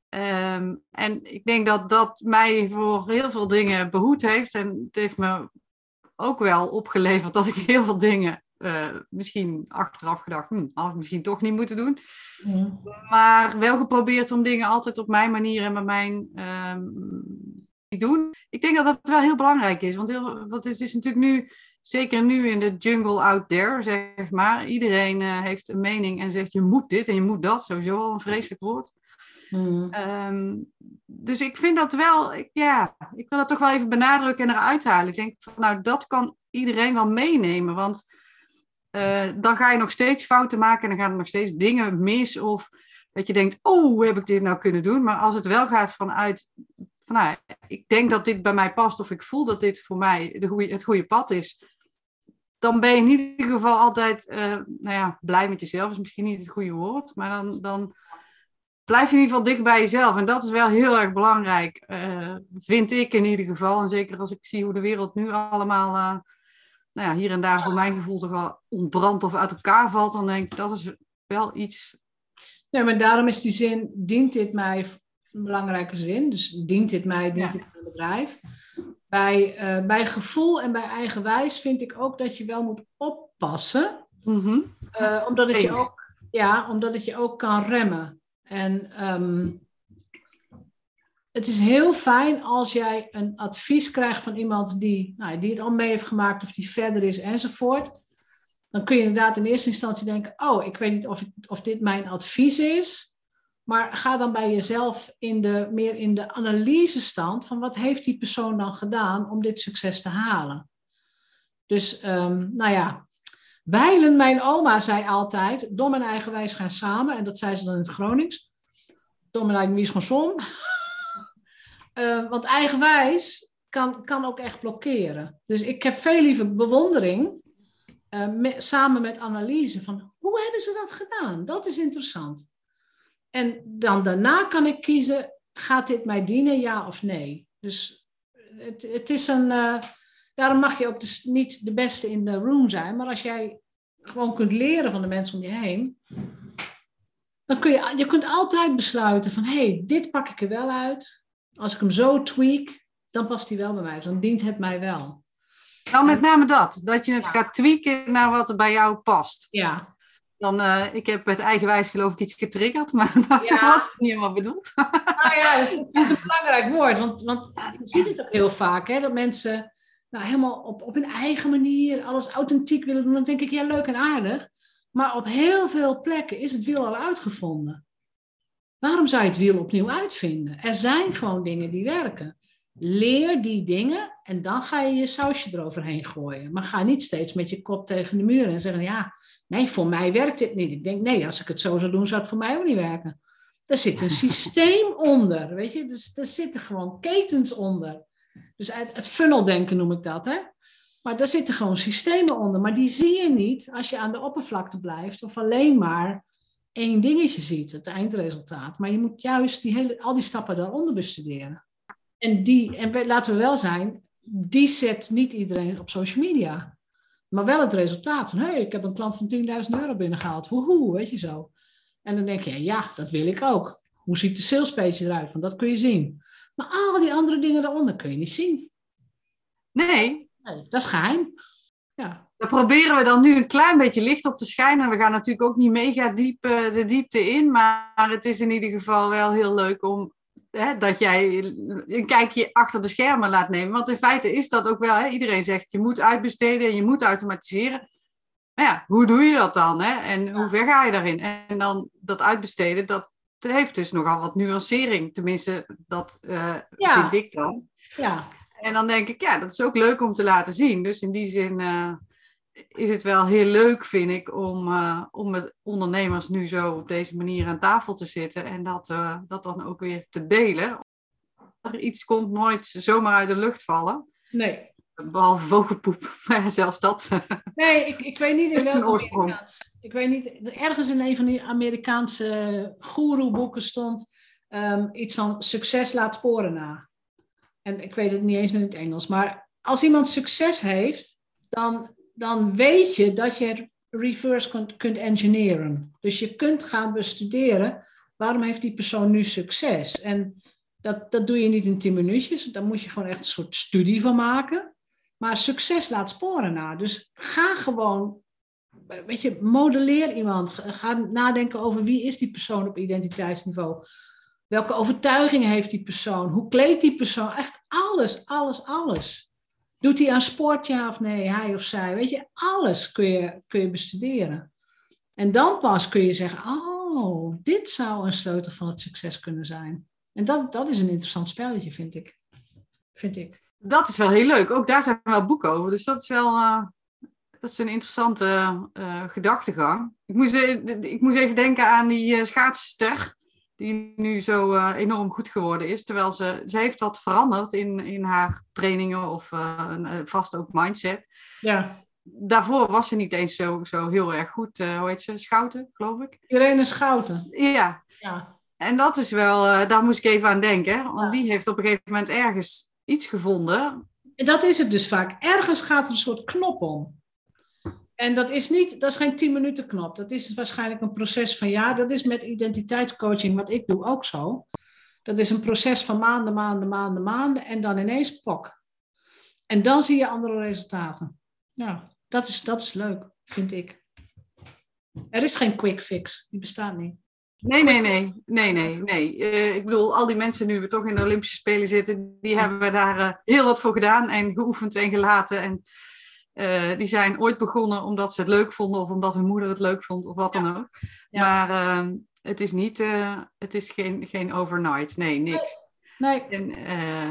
Ehm, en ik denk dat dat mij voor heel veel dingen behoed heeft. En het heeft me ook wel opgeleverd dat ik heel veel dingen eh, misschien achteraf gedacht, hm, had ik misschien toch niet moeten doen. Maar wel geprobeerd om dingen altijd op mijn manier en met mijn ehm, doen. Ik denk dat dat wel heel belangrijk is. Want, heel, want het is natuurlijk nu, zeker nu in de jungle out there, zeg maar. Iedereen eh, heeft een mening en zegt je moet dit en je moet dat. Sowieso al een vreselijk woord. Mhm. Ehm, dus ik vind dat wel, ik, ja, ik wil dat toch wel even benadrukken en eruit halen. Ik denk van, nou, dat kan iedereen wel meenemen. Want eh, dan ga je nog steeds fouten maken en dan gaan er nog steeds dingen mis. Of dat je denkt, oh, hoe heb ik dit nou kunnen doen? Maar als het wel gaat vanuit, van, nou, ik denk dat dit bij mij past of ik voel dat dit voor mij de goeie, het goede pad is. Dan ben je in ieder geval altijd, eh, nou ja, blij met jezelf is misschien niet het goede woord. Maar dan, dan blijf je in ieder geval dicht bij jezelf. En dat is wel heel erg belangrijk, eh, vind ik in ieder geval. En zeker als ik zie hoe de wereld nu allemaal, eh, nou ja, hier en daar voor mijn gevoel toch wel ontbrandt of uit elkaar valt. Dan denk ik, dat is wel iets. Nee, maar daarom is die zin, dient dit mij, een belangrijke zin. Dus dient dit mij, dient Ja. dit mijn bedrijf. Bij, eh, bij gevoel en bij eigenwijs vind ik ook dat je wel moet oppassen. Mhm. eh, omdat, het je ook, ja, omdat het je ook kan remmen. En ehm, het is heel fijn als jij een advies krijgt van iemand die, nou, die het al mee heeft gemaakt of die verder is enzovoort. Dan kun je inderdaad in eerste instantie denken, oh, ik weet niet of, ik, of dit mijn advies is. Maar ga dan bij jezelf in de, meer in de analysestand van wat heeft die persoon dan gedaan om dit succes te halen. Dus, ehm, nou ja, Wijlen, mijn oma, zei altijd, dom en eigenwijs gaan samen. En dat zei ze dan in het Gronings. Dom en eigenwijs gaan som. Eh, want eigenwijs kan, kan ook echt blokkeren. Dus ik heb veel liever bewondering eh, samen met analyse van hoe hebben ze dat gedaan? Dat is interessant. En dan daarna kan ik kiezen, gaat dit mij dienen, ja of nee? Dus het, het is een... eh, daarom mag je ook dus niet de beste in de room zijn. Maar als jij gewoon kunt leren van de mensen om je heen, dan kun je, je kunt altijd besluiten van, hé, hey, dit pak ik er wel uit. Als ik hem zo tweak, dan past hij wel bij mij. Dan dient het mij wel. Nou, met name dat. Dat je het Ja. gaat tweaken naar wat er bij jou past. Ja, Dan, eh, ik heb met eigenwijs geloof ik iets getriggerd, maar zo Ja. was het niet helemaal bedoeld. nou ja, het een belangrijk woord. Want, want je ziet het ook heel vaak, hè, dat mensen nou, helemaal op, op hun eigen manier alles authentiek willen doen. Dan denk ik, ja, leuk en aardig. Maar op heel veel plekken is het wiel al uitgevonden. Waarom zou je het wiel opnieuw uitvinden? Er zijn gewoon dingen die werken. Leer die dingen en dan ga je je sausje eroverheen gooien. Maar ga niet steeds met je kop tegen de muur en zeggen: Ja, nee, voor mij werkt dit niet. Ik denk: Nee, als ik het zo zou doen, zou het voor mij ook niet werken. Er zit een systeem onder, weet je? Dus, er zitten gewoon ketens onder. Dus het, het funneldenken noem ik dat, hè? Maar daar zitten gewoon systemen onder. Maar die zie je niet als je aan de oppervlakte blijft of alleen maar één dingetje ziet, het eindresultaat. Maar je moet juist die hele, al die stappen daaronder bestuderen. En, die, en laten we wel zijn, die zet niet iedereen op social media. Maar wel het resultaat van, hé, hey, ik heb een klant van 10.000 euro binnengehaald. Woehoe, weet je zo. En dan denk je, ja, dat wil ik ook. Hoe ziet de salespage eruit? Want dat kun je zien. Maar al die andere dingen daaronder kun je niet zien. Nee, Nee, dat is geheim. Ja, Daar proberen we dan nu een klein beetje licht op te schijnen. We gaan natuurlijk ook niet mega diep eh, de diepte in. Maar het is in ieder geval wel heel leuk om hè, dat jij een kijkje achter de schermen laat nemen. Want in feite is dat ook wel. Hè, iedereen zegt je moet uitbesteden en je moet automatiseren. Maar ja, hoe doe je dat dan? Hè? En hoe ver ga je daarin? En dan dat uitbesteden, dat heeft dus nogal wat nuancering. Tenminste, dat eh, Ja. vind ik dan. ja. En dan denk ik, ja, dat is ook leuk om te laten zien. Dus in die zin, eh, is het wel heel leuk, vind ik, om, uh, om met ondernemers nu zo op deze manier aan tafel te zitten en dat, uh, dat dan ook weer te delen. Er iets komt nooit zomaar uit de lucht vallen. Nee. Behalve vogelpoep, maar zelfs dat. Nee, ik, ik weet niet in welke oorsprong. Ik weet niet, ergens in een van die Amerikaanse goeroeboeken stond um, iets van succes laat sporen na. En ik weet het niet eens meer in het Engels, maar als iemand succes heeft, dan dan weet je dat je reverse kunt, kunt engineeren. Dus je kunt gaan bestuderen, waarom heeft die persoon nu succes? En dat, dat doe je niet in tien minuutjes, daar moet je gewoon echt een soort studie van maken. Maar succes laat sporen na. Dus ga gewoon, weet je, modelleer iemand. Ga nadenken over wie is die persoon op identiteitsniveau. Welke overtuigingen heeft die persoon? Hoe kleedt die persoon? Echt alles, alles, alles. Doet hij aan sport, ja of nee, hij of zij? Weet je, alles kun je, kun je bestuderen. En dan pas kun je zeggen, oh, dit zou een sleutel van het succes kunnen zijn. En dat, dat is een interessant spelletje, vind ik. Vind ik. Dat is wel heel leuk. Ook daar zijn wel boeken over. Dus dat is wel uh, dat is een interessante uh, gedachtegang. Ik moest, uh, ik moest even denken aan die schaatsster die nu zo uh, enorm goed geworden is. Terwijl ze, ze heeft wat veranderd in, in haar trainingen of uh, vast ook mindset. Ja. Daarvoor was ze niet eens zo, zo heel erg goed. Uh, hoe heet ze? Schouten, geloof ik. Irene Schouten. Ja. ja. En dat is wel, daar moest ik even aan denken. Want ja. die heeft op een gegeven moment ergens iets gevonden. Dat is het dus vaak. Ergens gaat er een soort knop om. En dat is, niet, dat is geen 10 minuten knop. Dat is waarschijnlijk een proces van ja, dat is met identiteitscoaching, wat ik doe, ook zo. Dat is een proces van maanden, maanden, maanden, maanden en dan ineens pok. En dan zie je andere resultaten. Ja, dat is, dat is leuk, vind ik. Er is geen quick fix, die bestaat niet. Nee, nee, nee, nee, nee, nee. Uh, ik bedoel, al die mensen nu we toch in de Olympische Spelen zitten, die hebben daar uh, heel wat voor gedaan en geoefend en gelaten. En uh, die zijn ooit begonnen omdat ze het leuk vonden of omdat hun moeder het leuk vond of wat ja. dan ook. Ja. Maar uh, het is niet, uh, het is geen, geen overnight. Nee, niks. Nee. En,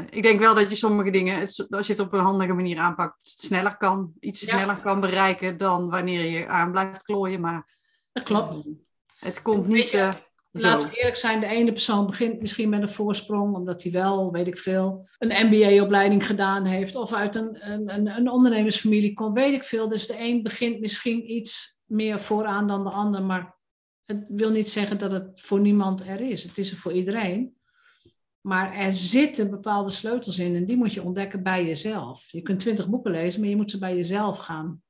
ik denk wel dat je sommige dingen, als je het op een handige manier aanpakt, sneller kan, iets ja. sneller kan bereiken dan wanneer je aan blijft klooien. Maar dat klopt. het komt niet. Laten we eerlijk zijn, de ene persoon begint misschien met een voorsprong, omdat hij wel, weet ik veel, een MBA-opleiding gedaan heeft of uit een, een, een ondernemersfamilie komt, weet ik veel. Dus de een begint misschien iets meer vooraan dan de ander, maar het wil niet zeggen dat het voor niemand er is. Het is er voor iedereen. Maar er zitten bepaalde sleutels in en die moet je ontdekken bij jezelf. Je kunt twintig boeken lezen, maar je moet ze bij jezelf gaan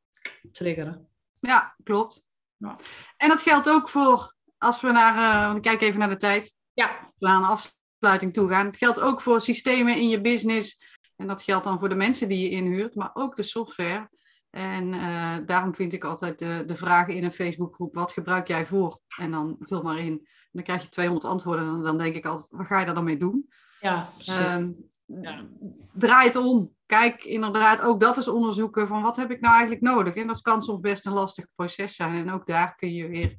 triggeren. Ja, klopt. Ja. En dat geldt ook voor als we naar, uh, want ik kijk even naar de tijd. Ja. We aan de afsluiting toe gaan. Het geldt ook voor systemen in je business. En dat geldt dan voor de mensen die je inhuurt, maar ook de software. En uh, daarom vind ik altijd de, de vragen in een Facebookgroep: wat gebruik jij voor? En dan vul maar in. En dan krijg je 200 antwoorden. En dan denk ik altijd: wat ga je daar dan mee doen? Ja, precies. Um, ja. Draai het om. Kijk inderdaad ook dat is onderzoeken van wat heb ik nou eigenlijk nodig. En dat kan soms best een lastig proces zijn. En ook daar kun je weer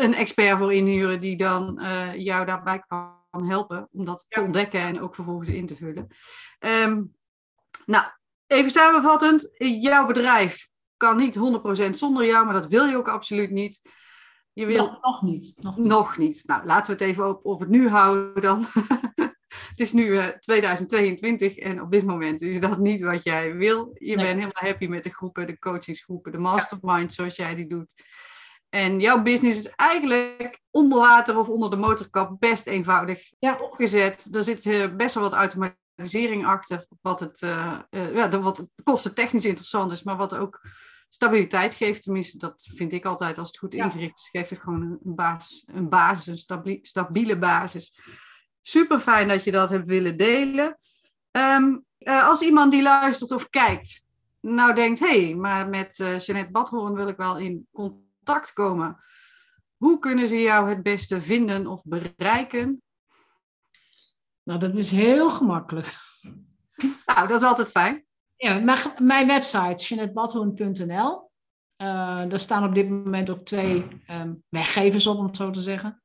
een expert voor inhuren die dan uh, jou daarbij kan helpen om dat ja. te ontdekken en ook vervolgens in te vullen. Um, nou, even samenvattend, jouw bedrijf kan niet 100% zonder jou, maar dat wil je ook absoluut niet. Je wil... nog, nog, niet. Nog niet. Nog niet. Nou, laten we het even op, op het nu houden dan. het is nu uh, 2022 en op dit moment is dat niet wat jij wil. Je nee. bent helemaal happy met de groepen, de coachingsgroepen, de mastermind ja. zoals jij die doet. En jouw business is eigenlijk onder water of onder de motorkap best eenvoudig ja. opgezet. Er zit uh, best wel wat automatisering achter, wat het, uh, uh, ja, wat kostentechnisch interessant is, maar wat ook stabiliteit geeft. Tenminste, dat vind ik altijd als het goed ingericht is. Geeft het gewoon een, basis, een basis, een stabiele, stabiele basis. Super fijn dat je dat hebt willen delen. Um, als iemand die luistert of kijkt, nou denkt, hé, hey, maar met Jeanette Badhoorn wil ik wel in contact contact komen. Hoe kunnen ze jou het beste vinden of bereiken? Nou, dat is heel gemakkelijk. Nou, dat is altijd fijn. Ja, mijn, mijn website, jeanettebadhoorn.nl. Uh, daar staan op dit moment ook twee um, weggevers op, om het zo te zeggen.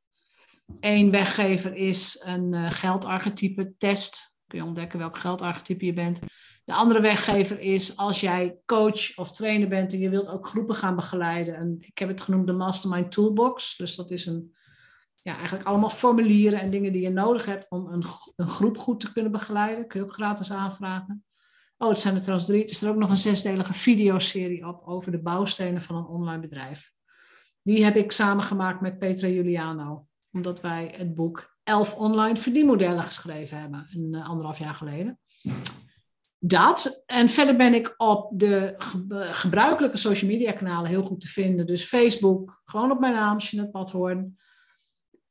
Eén weggever is een uh, geldarchetype test. Kun je ontdekken welk geldarchetype je bent. De andere weggever is als jij coach of trainer bent en je wilt ook groepen gaan begeleiden. En ik heb het genoemd de Mastermind Toolbox. Dus dat is een, ja, eigenlijk allemaal formulieren en dingen die je nodig hebt om een, een groep goed te kunnen begeleiden. Kun je ook gratis aanvragen. Oh, het zijn er trouwens drie. Er is er ook nog een zesdelige videoserie op over de bouwstenen van een online bedrijf. Die heb ik samengemaakt met Petra Juliano. Omdat wij het boek 11 online verdienmodellen geschreven hebben. Een uh, anderhalf jaar geleden. Dat. En verder ben ik op de gebruikelijke social media kanalen heel goed te vinden. Dus Facebook, gewoon op mijn naam, Jeanette Badhoorn.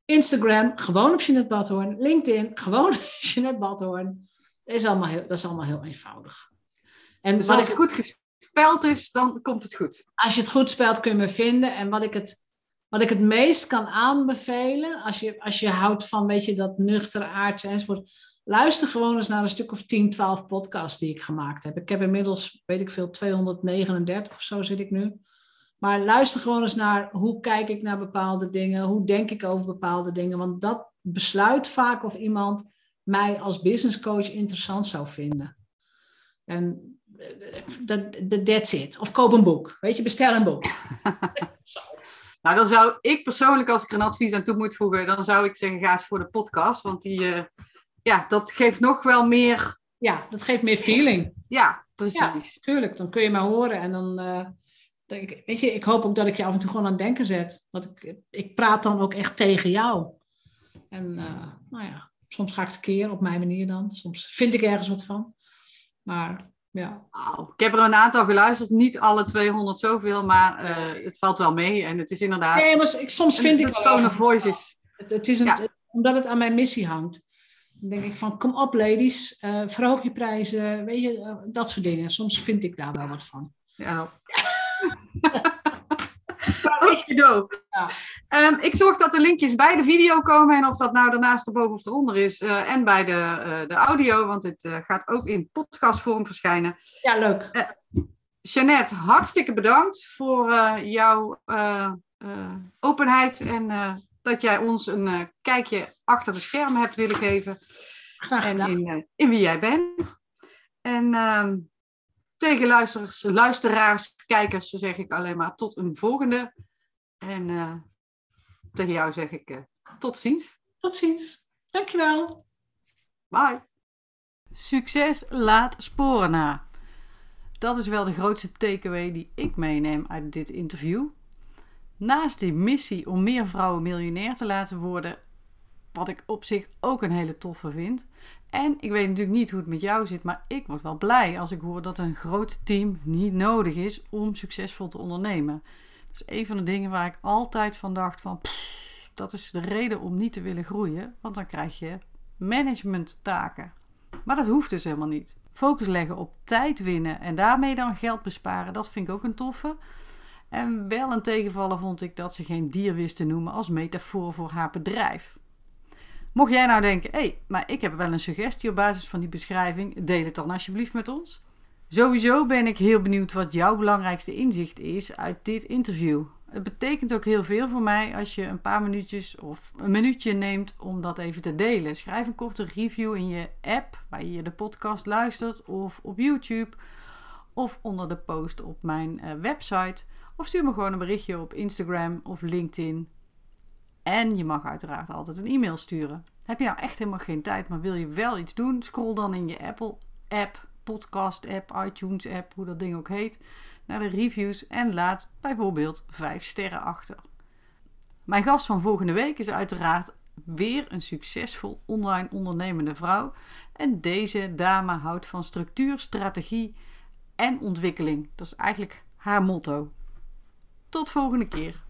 Instagram, gewoon op Jeanette Badhoorn. LinkedIn, gewoon Jeanette Badhoorn. Dat is allemaal heel, dat is allemaal heel eenvoudig. En dus als het goed gespeld is, dan komt het goed. Als je het goed spelt, kun je me vinden. En wat ik het, wat ik het meest kan aanbevelen, als je, als je houdt van, weet je, dat nuchtere aardse enzovoort. Luister gewoon eens naar een stuk of 10, 12 podcasts die ik gemaakt heb. Ik heb inmiddels, weet ik veel, 239 of zo zit ik nu. Maar luister gewoon eens naar hoe kijk ik naar bepaalde dingen, hoe denk ik over bepaalde dingen. Want dat besluit vaak of iemand mij als business coach interessant zou vinden. En dat, that's it. Of koop een boek. Weet je, bestel een boek. nou, dan zou ik persoonlijk, als ik er een advies aan toe moet voegen, dan zou ik zeggen, ga eens voor de podcast. Want die, uh, ja, dat geeft nog wel meer... Ja, dat geeft meer feeling. Ja, precies. Ja, tuurlijk. Dan kun je mij horen en dan... Uh, denk, weet je, ik hoop ook dat ik je af en toe gewoon aan het denken zet. Dat ik, ik praat dan ook echt tegen jou. En uh, nou ja, soms ga ik het keer op mijn manier dan. Soms vind ik ergens wat van. Maar ja. Ik heb er een aantal geluisterd, niet alle 200 zoveel, maar uh, het valt wel mee. En het is inderdaad. Nee, maar ik, soms vind ik. De tone of voice is. Het, het is een, ja. omdat het aan mijn missie hangt. Dan denk ik van, kom op ladies, uh, verhoog je prijzen, weet je, uh, dat soort dingen. Soms vind ik daar wel wat van. Ja. Ja. Um, ik zorg dat de linkjes bij de video komen. En of dat nou daarnaast erboven of eronder is. Uh, en bij de, uh, de audio. Want het uh, gaat ook in podcastvorm verschijnen. Ja, leuk. Jeannette, hartstikke bedankt voor jouw openheid. En dat jij ons een kijkje achter de schermen hebt willen geven. Graag gedaan. En in, in wie jij bent. En ehm, tegen luisteraars, luisteraars, kijkers zeg ik alleen maar tot een volgende. En uh, tegen jou zeg ik uh, tot ziens. Tot ziens. Dankjewel. Bye. Succes laat sporen na. Dat is wel de grootste takeaway die ik meeneem uit dit interview. Naast die missie om meer vrouwen miljonair te laten worden, wat ik op zich ook een hele toffe vind. En ik weet natuurlijk niet hoe het met jou zit, maar ik word wel blij als ik hoor dat een groot team niet nodig is om succesvol te ondernemen. Dat is een van de dingen waar ik altijd van dacht van, dat is de reden om niet te willen groeien, want dan krijg je managementtaken. Maar dat hoeft dus helemaal niet. Focus leggen op tijd winnen en daarmee dan geld besparen, dat vind ik ook een toffe. En wel een tegenvaller vond ik dat ze geen dier wist te noemen als metafoor voor haar bedrijf. Mocht jij nou denken, hé, hey, maar ik heb wel een suggestie op basis van die beschrijving, deel het dan alsjeblieft met ons. Sowieso ben ik heel benieuwd wat jouw belangrijkste inzicht is uit dit interview. Het betekent ook heel veel voor mij als je een paar minuutjes of een minuutje neemt om dat even te delen. Schrijf een korte review in je app waar je de podcast luistert of op YouTube of onder de post op mijn uh, website. Of stuur me gewoon een berichtje op Instagram of LinkedIn. En je mag uiteraard altijd een e-mail sturen. Heb je nou echt helemaal geen tijd, maar wil je wel iets doen? Scroll dan in je Apple app, podcast app, iTunes app, hoe dat ding ook heet, naar de reviews en laat bijvoorbeeld 5 sterren achter. Mijn gast van volgende week is uiteraard weer een succesvol online ondernemende vrouw. En deze dame houdt van structuur, strategie en ontwikkeling. Dat is eigenlijk haar motto. Tot volgende keer.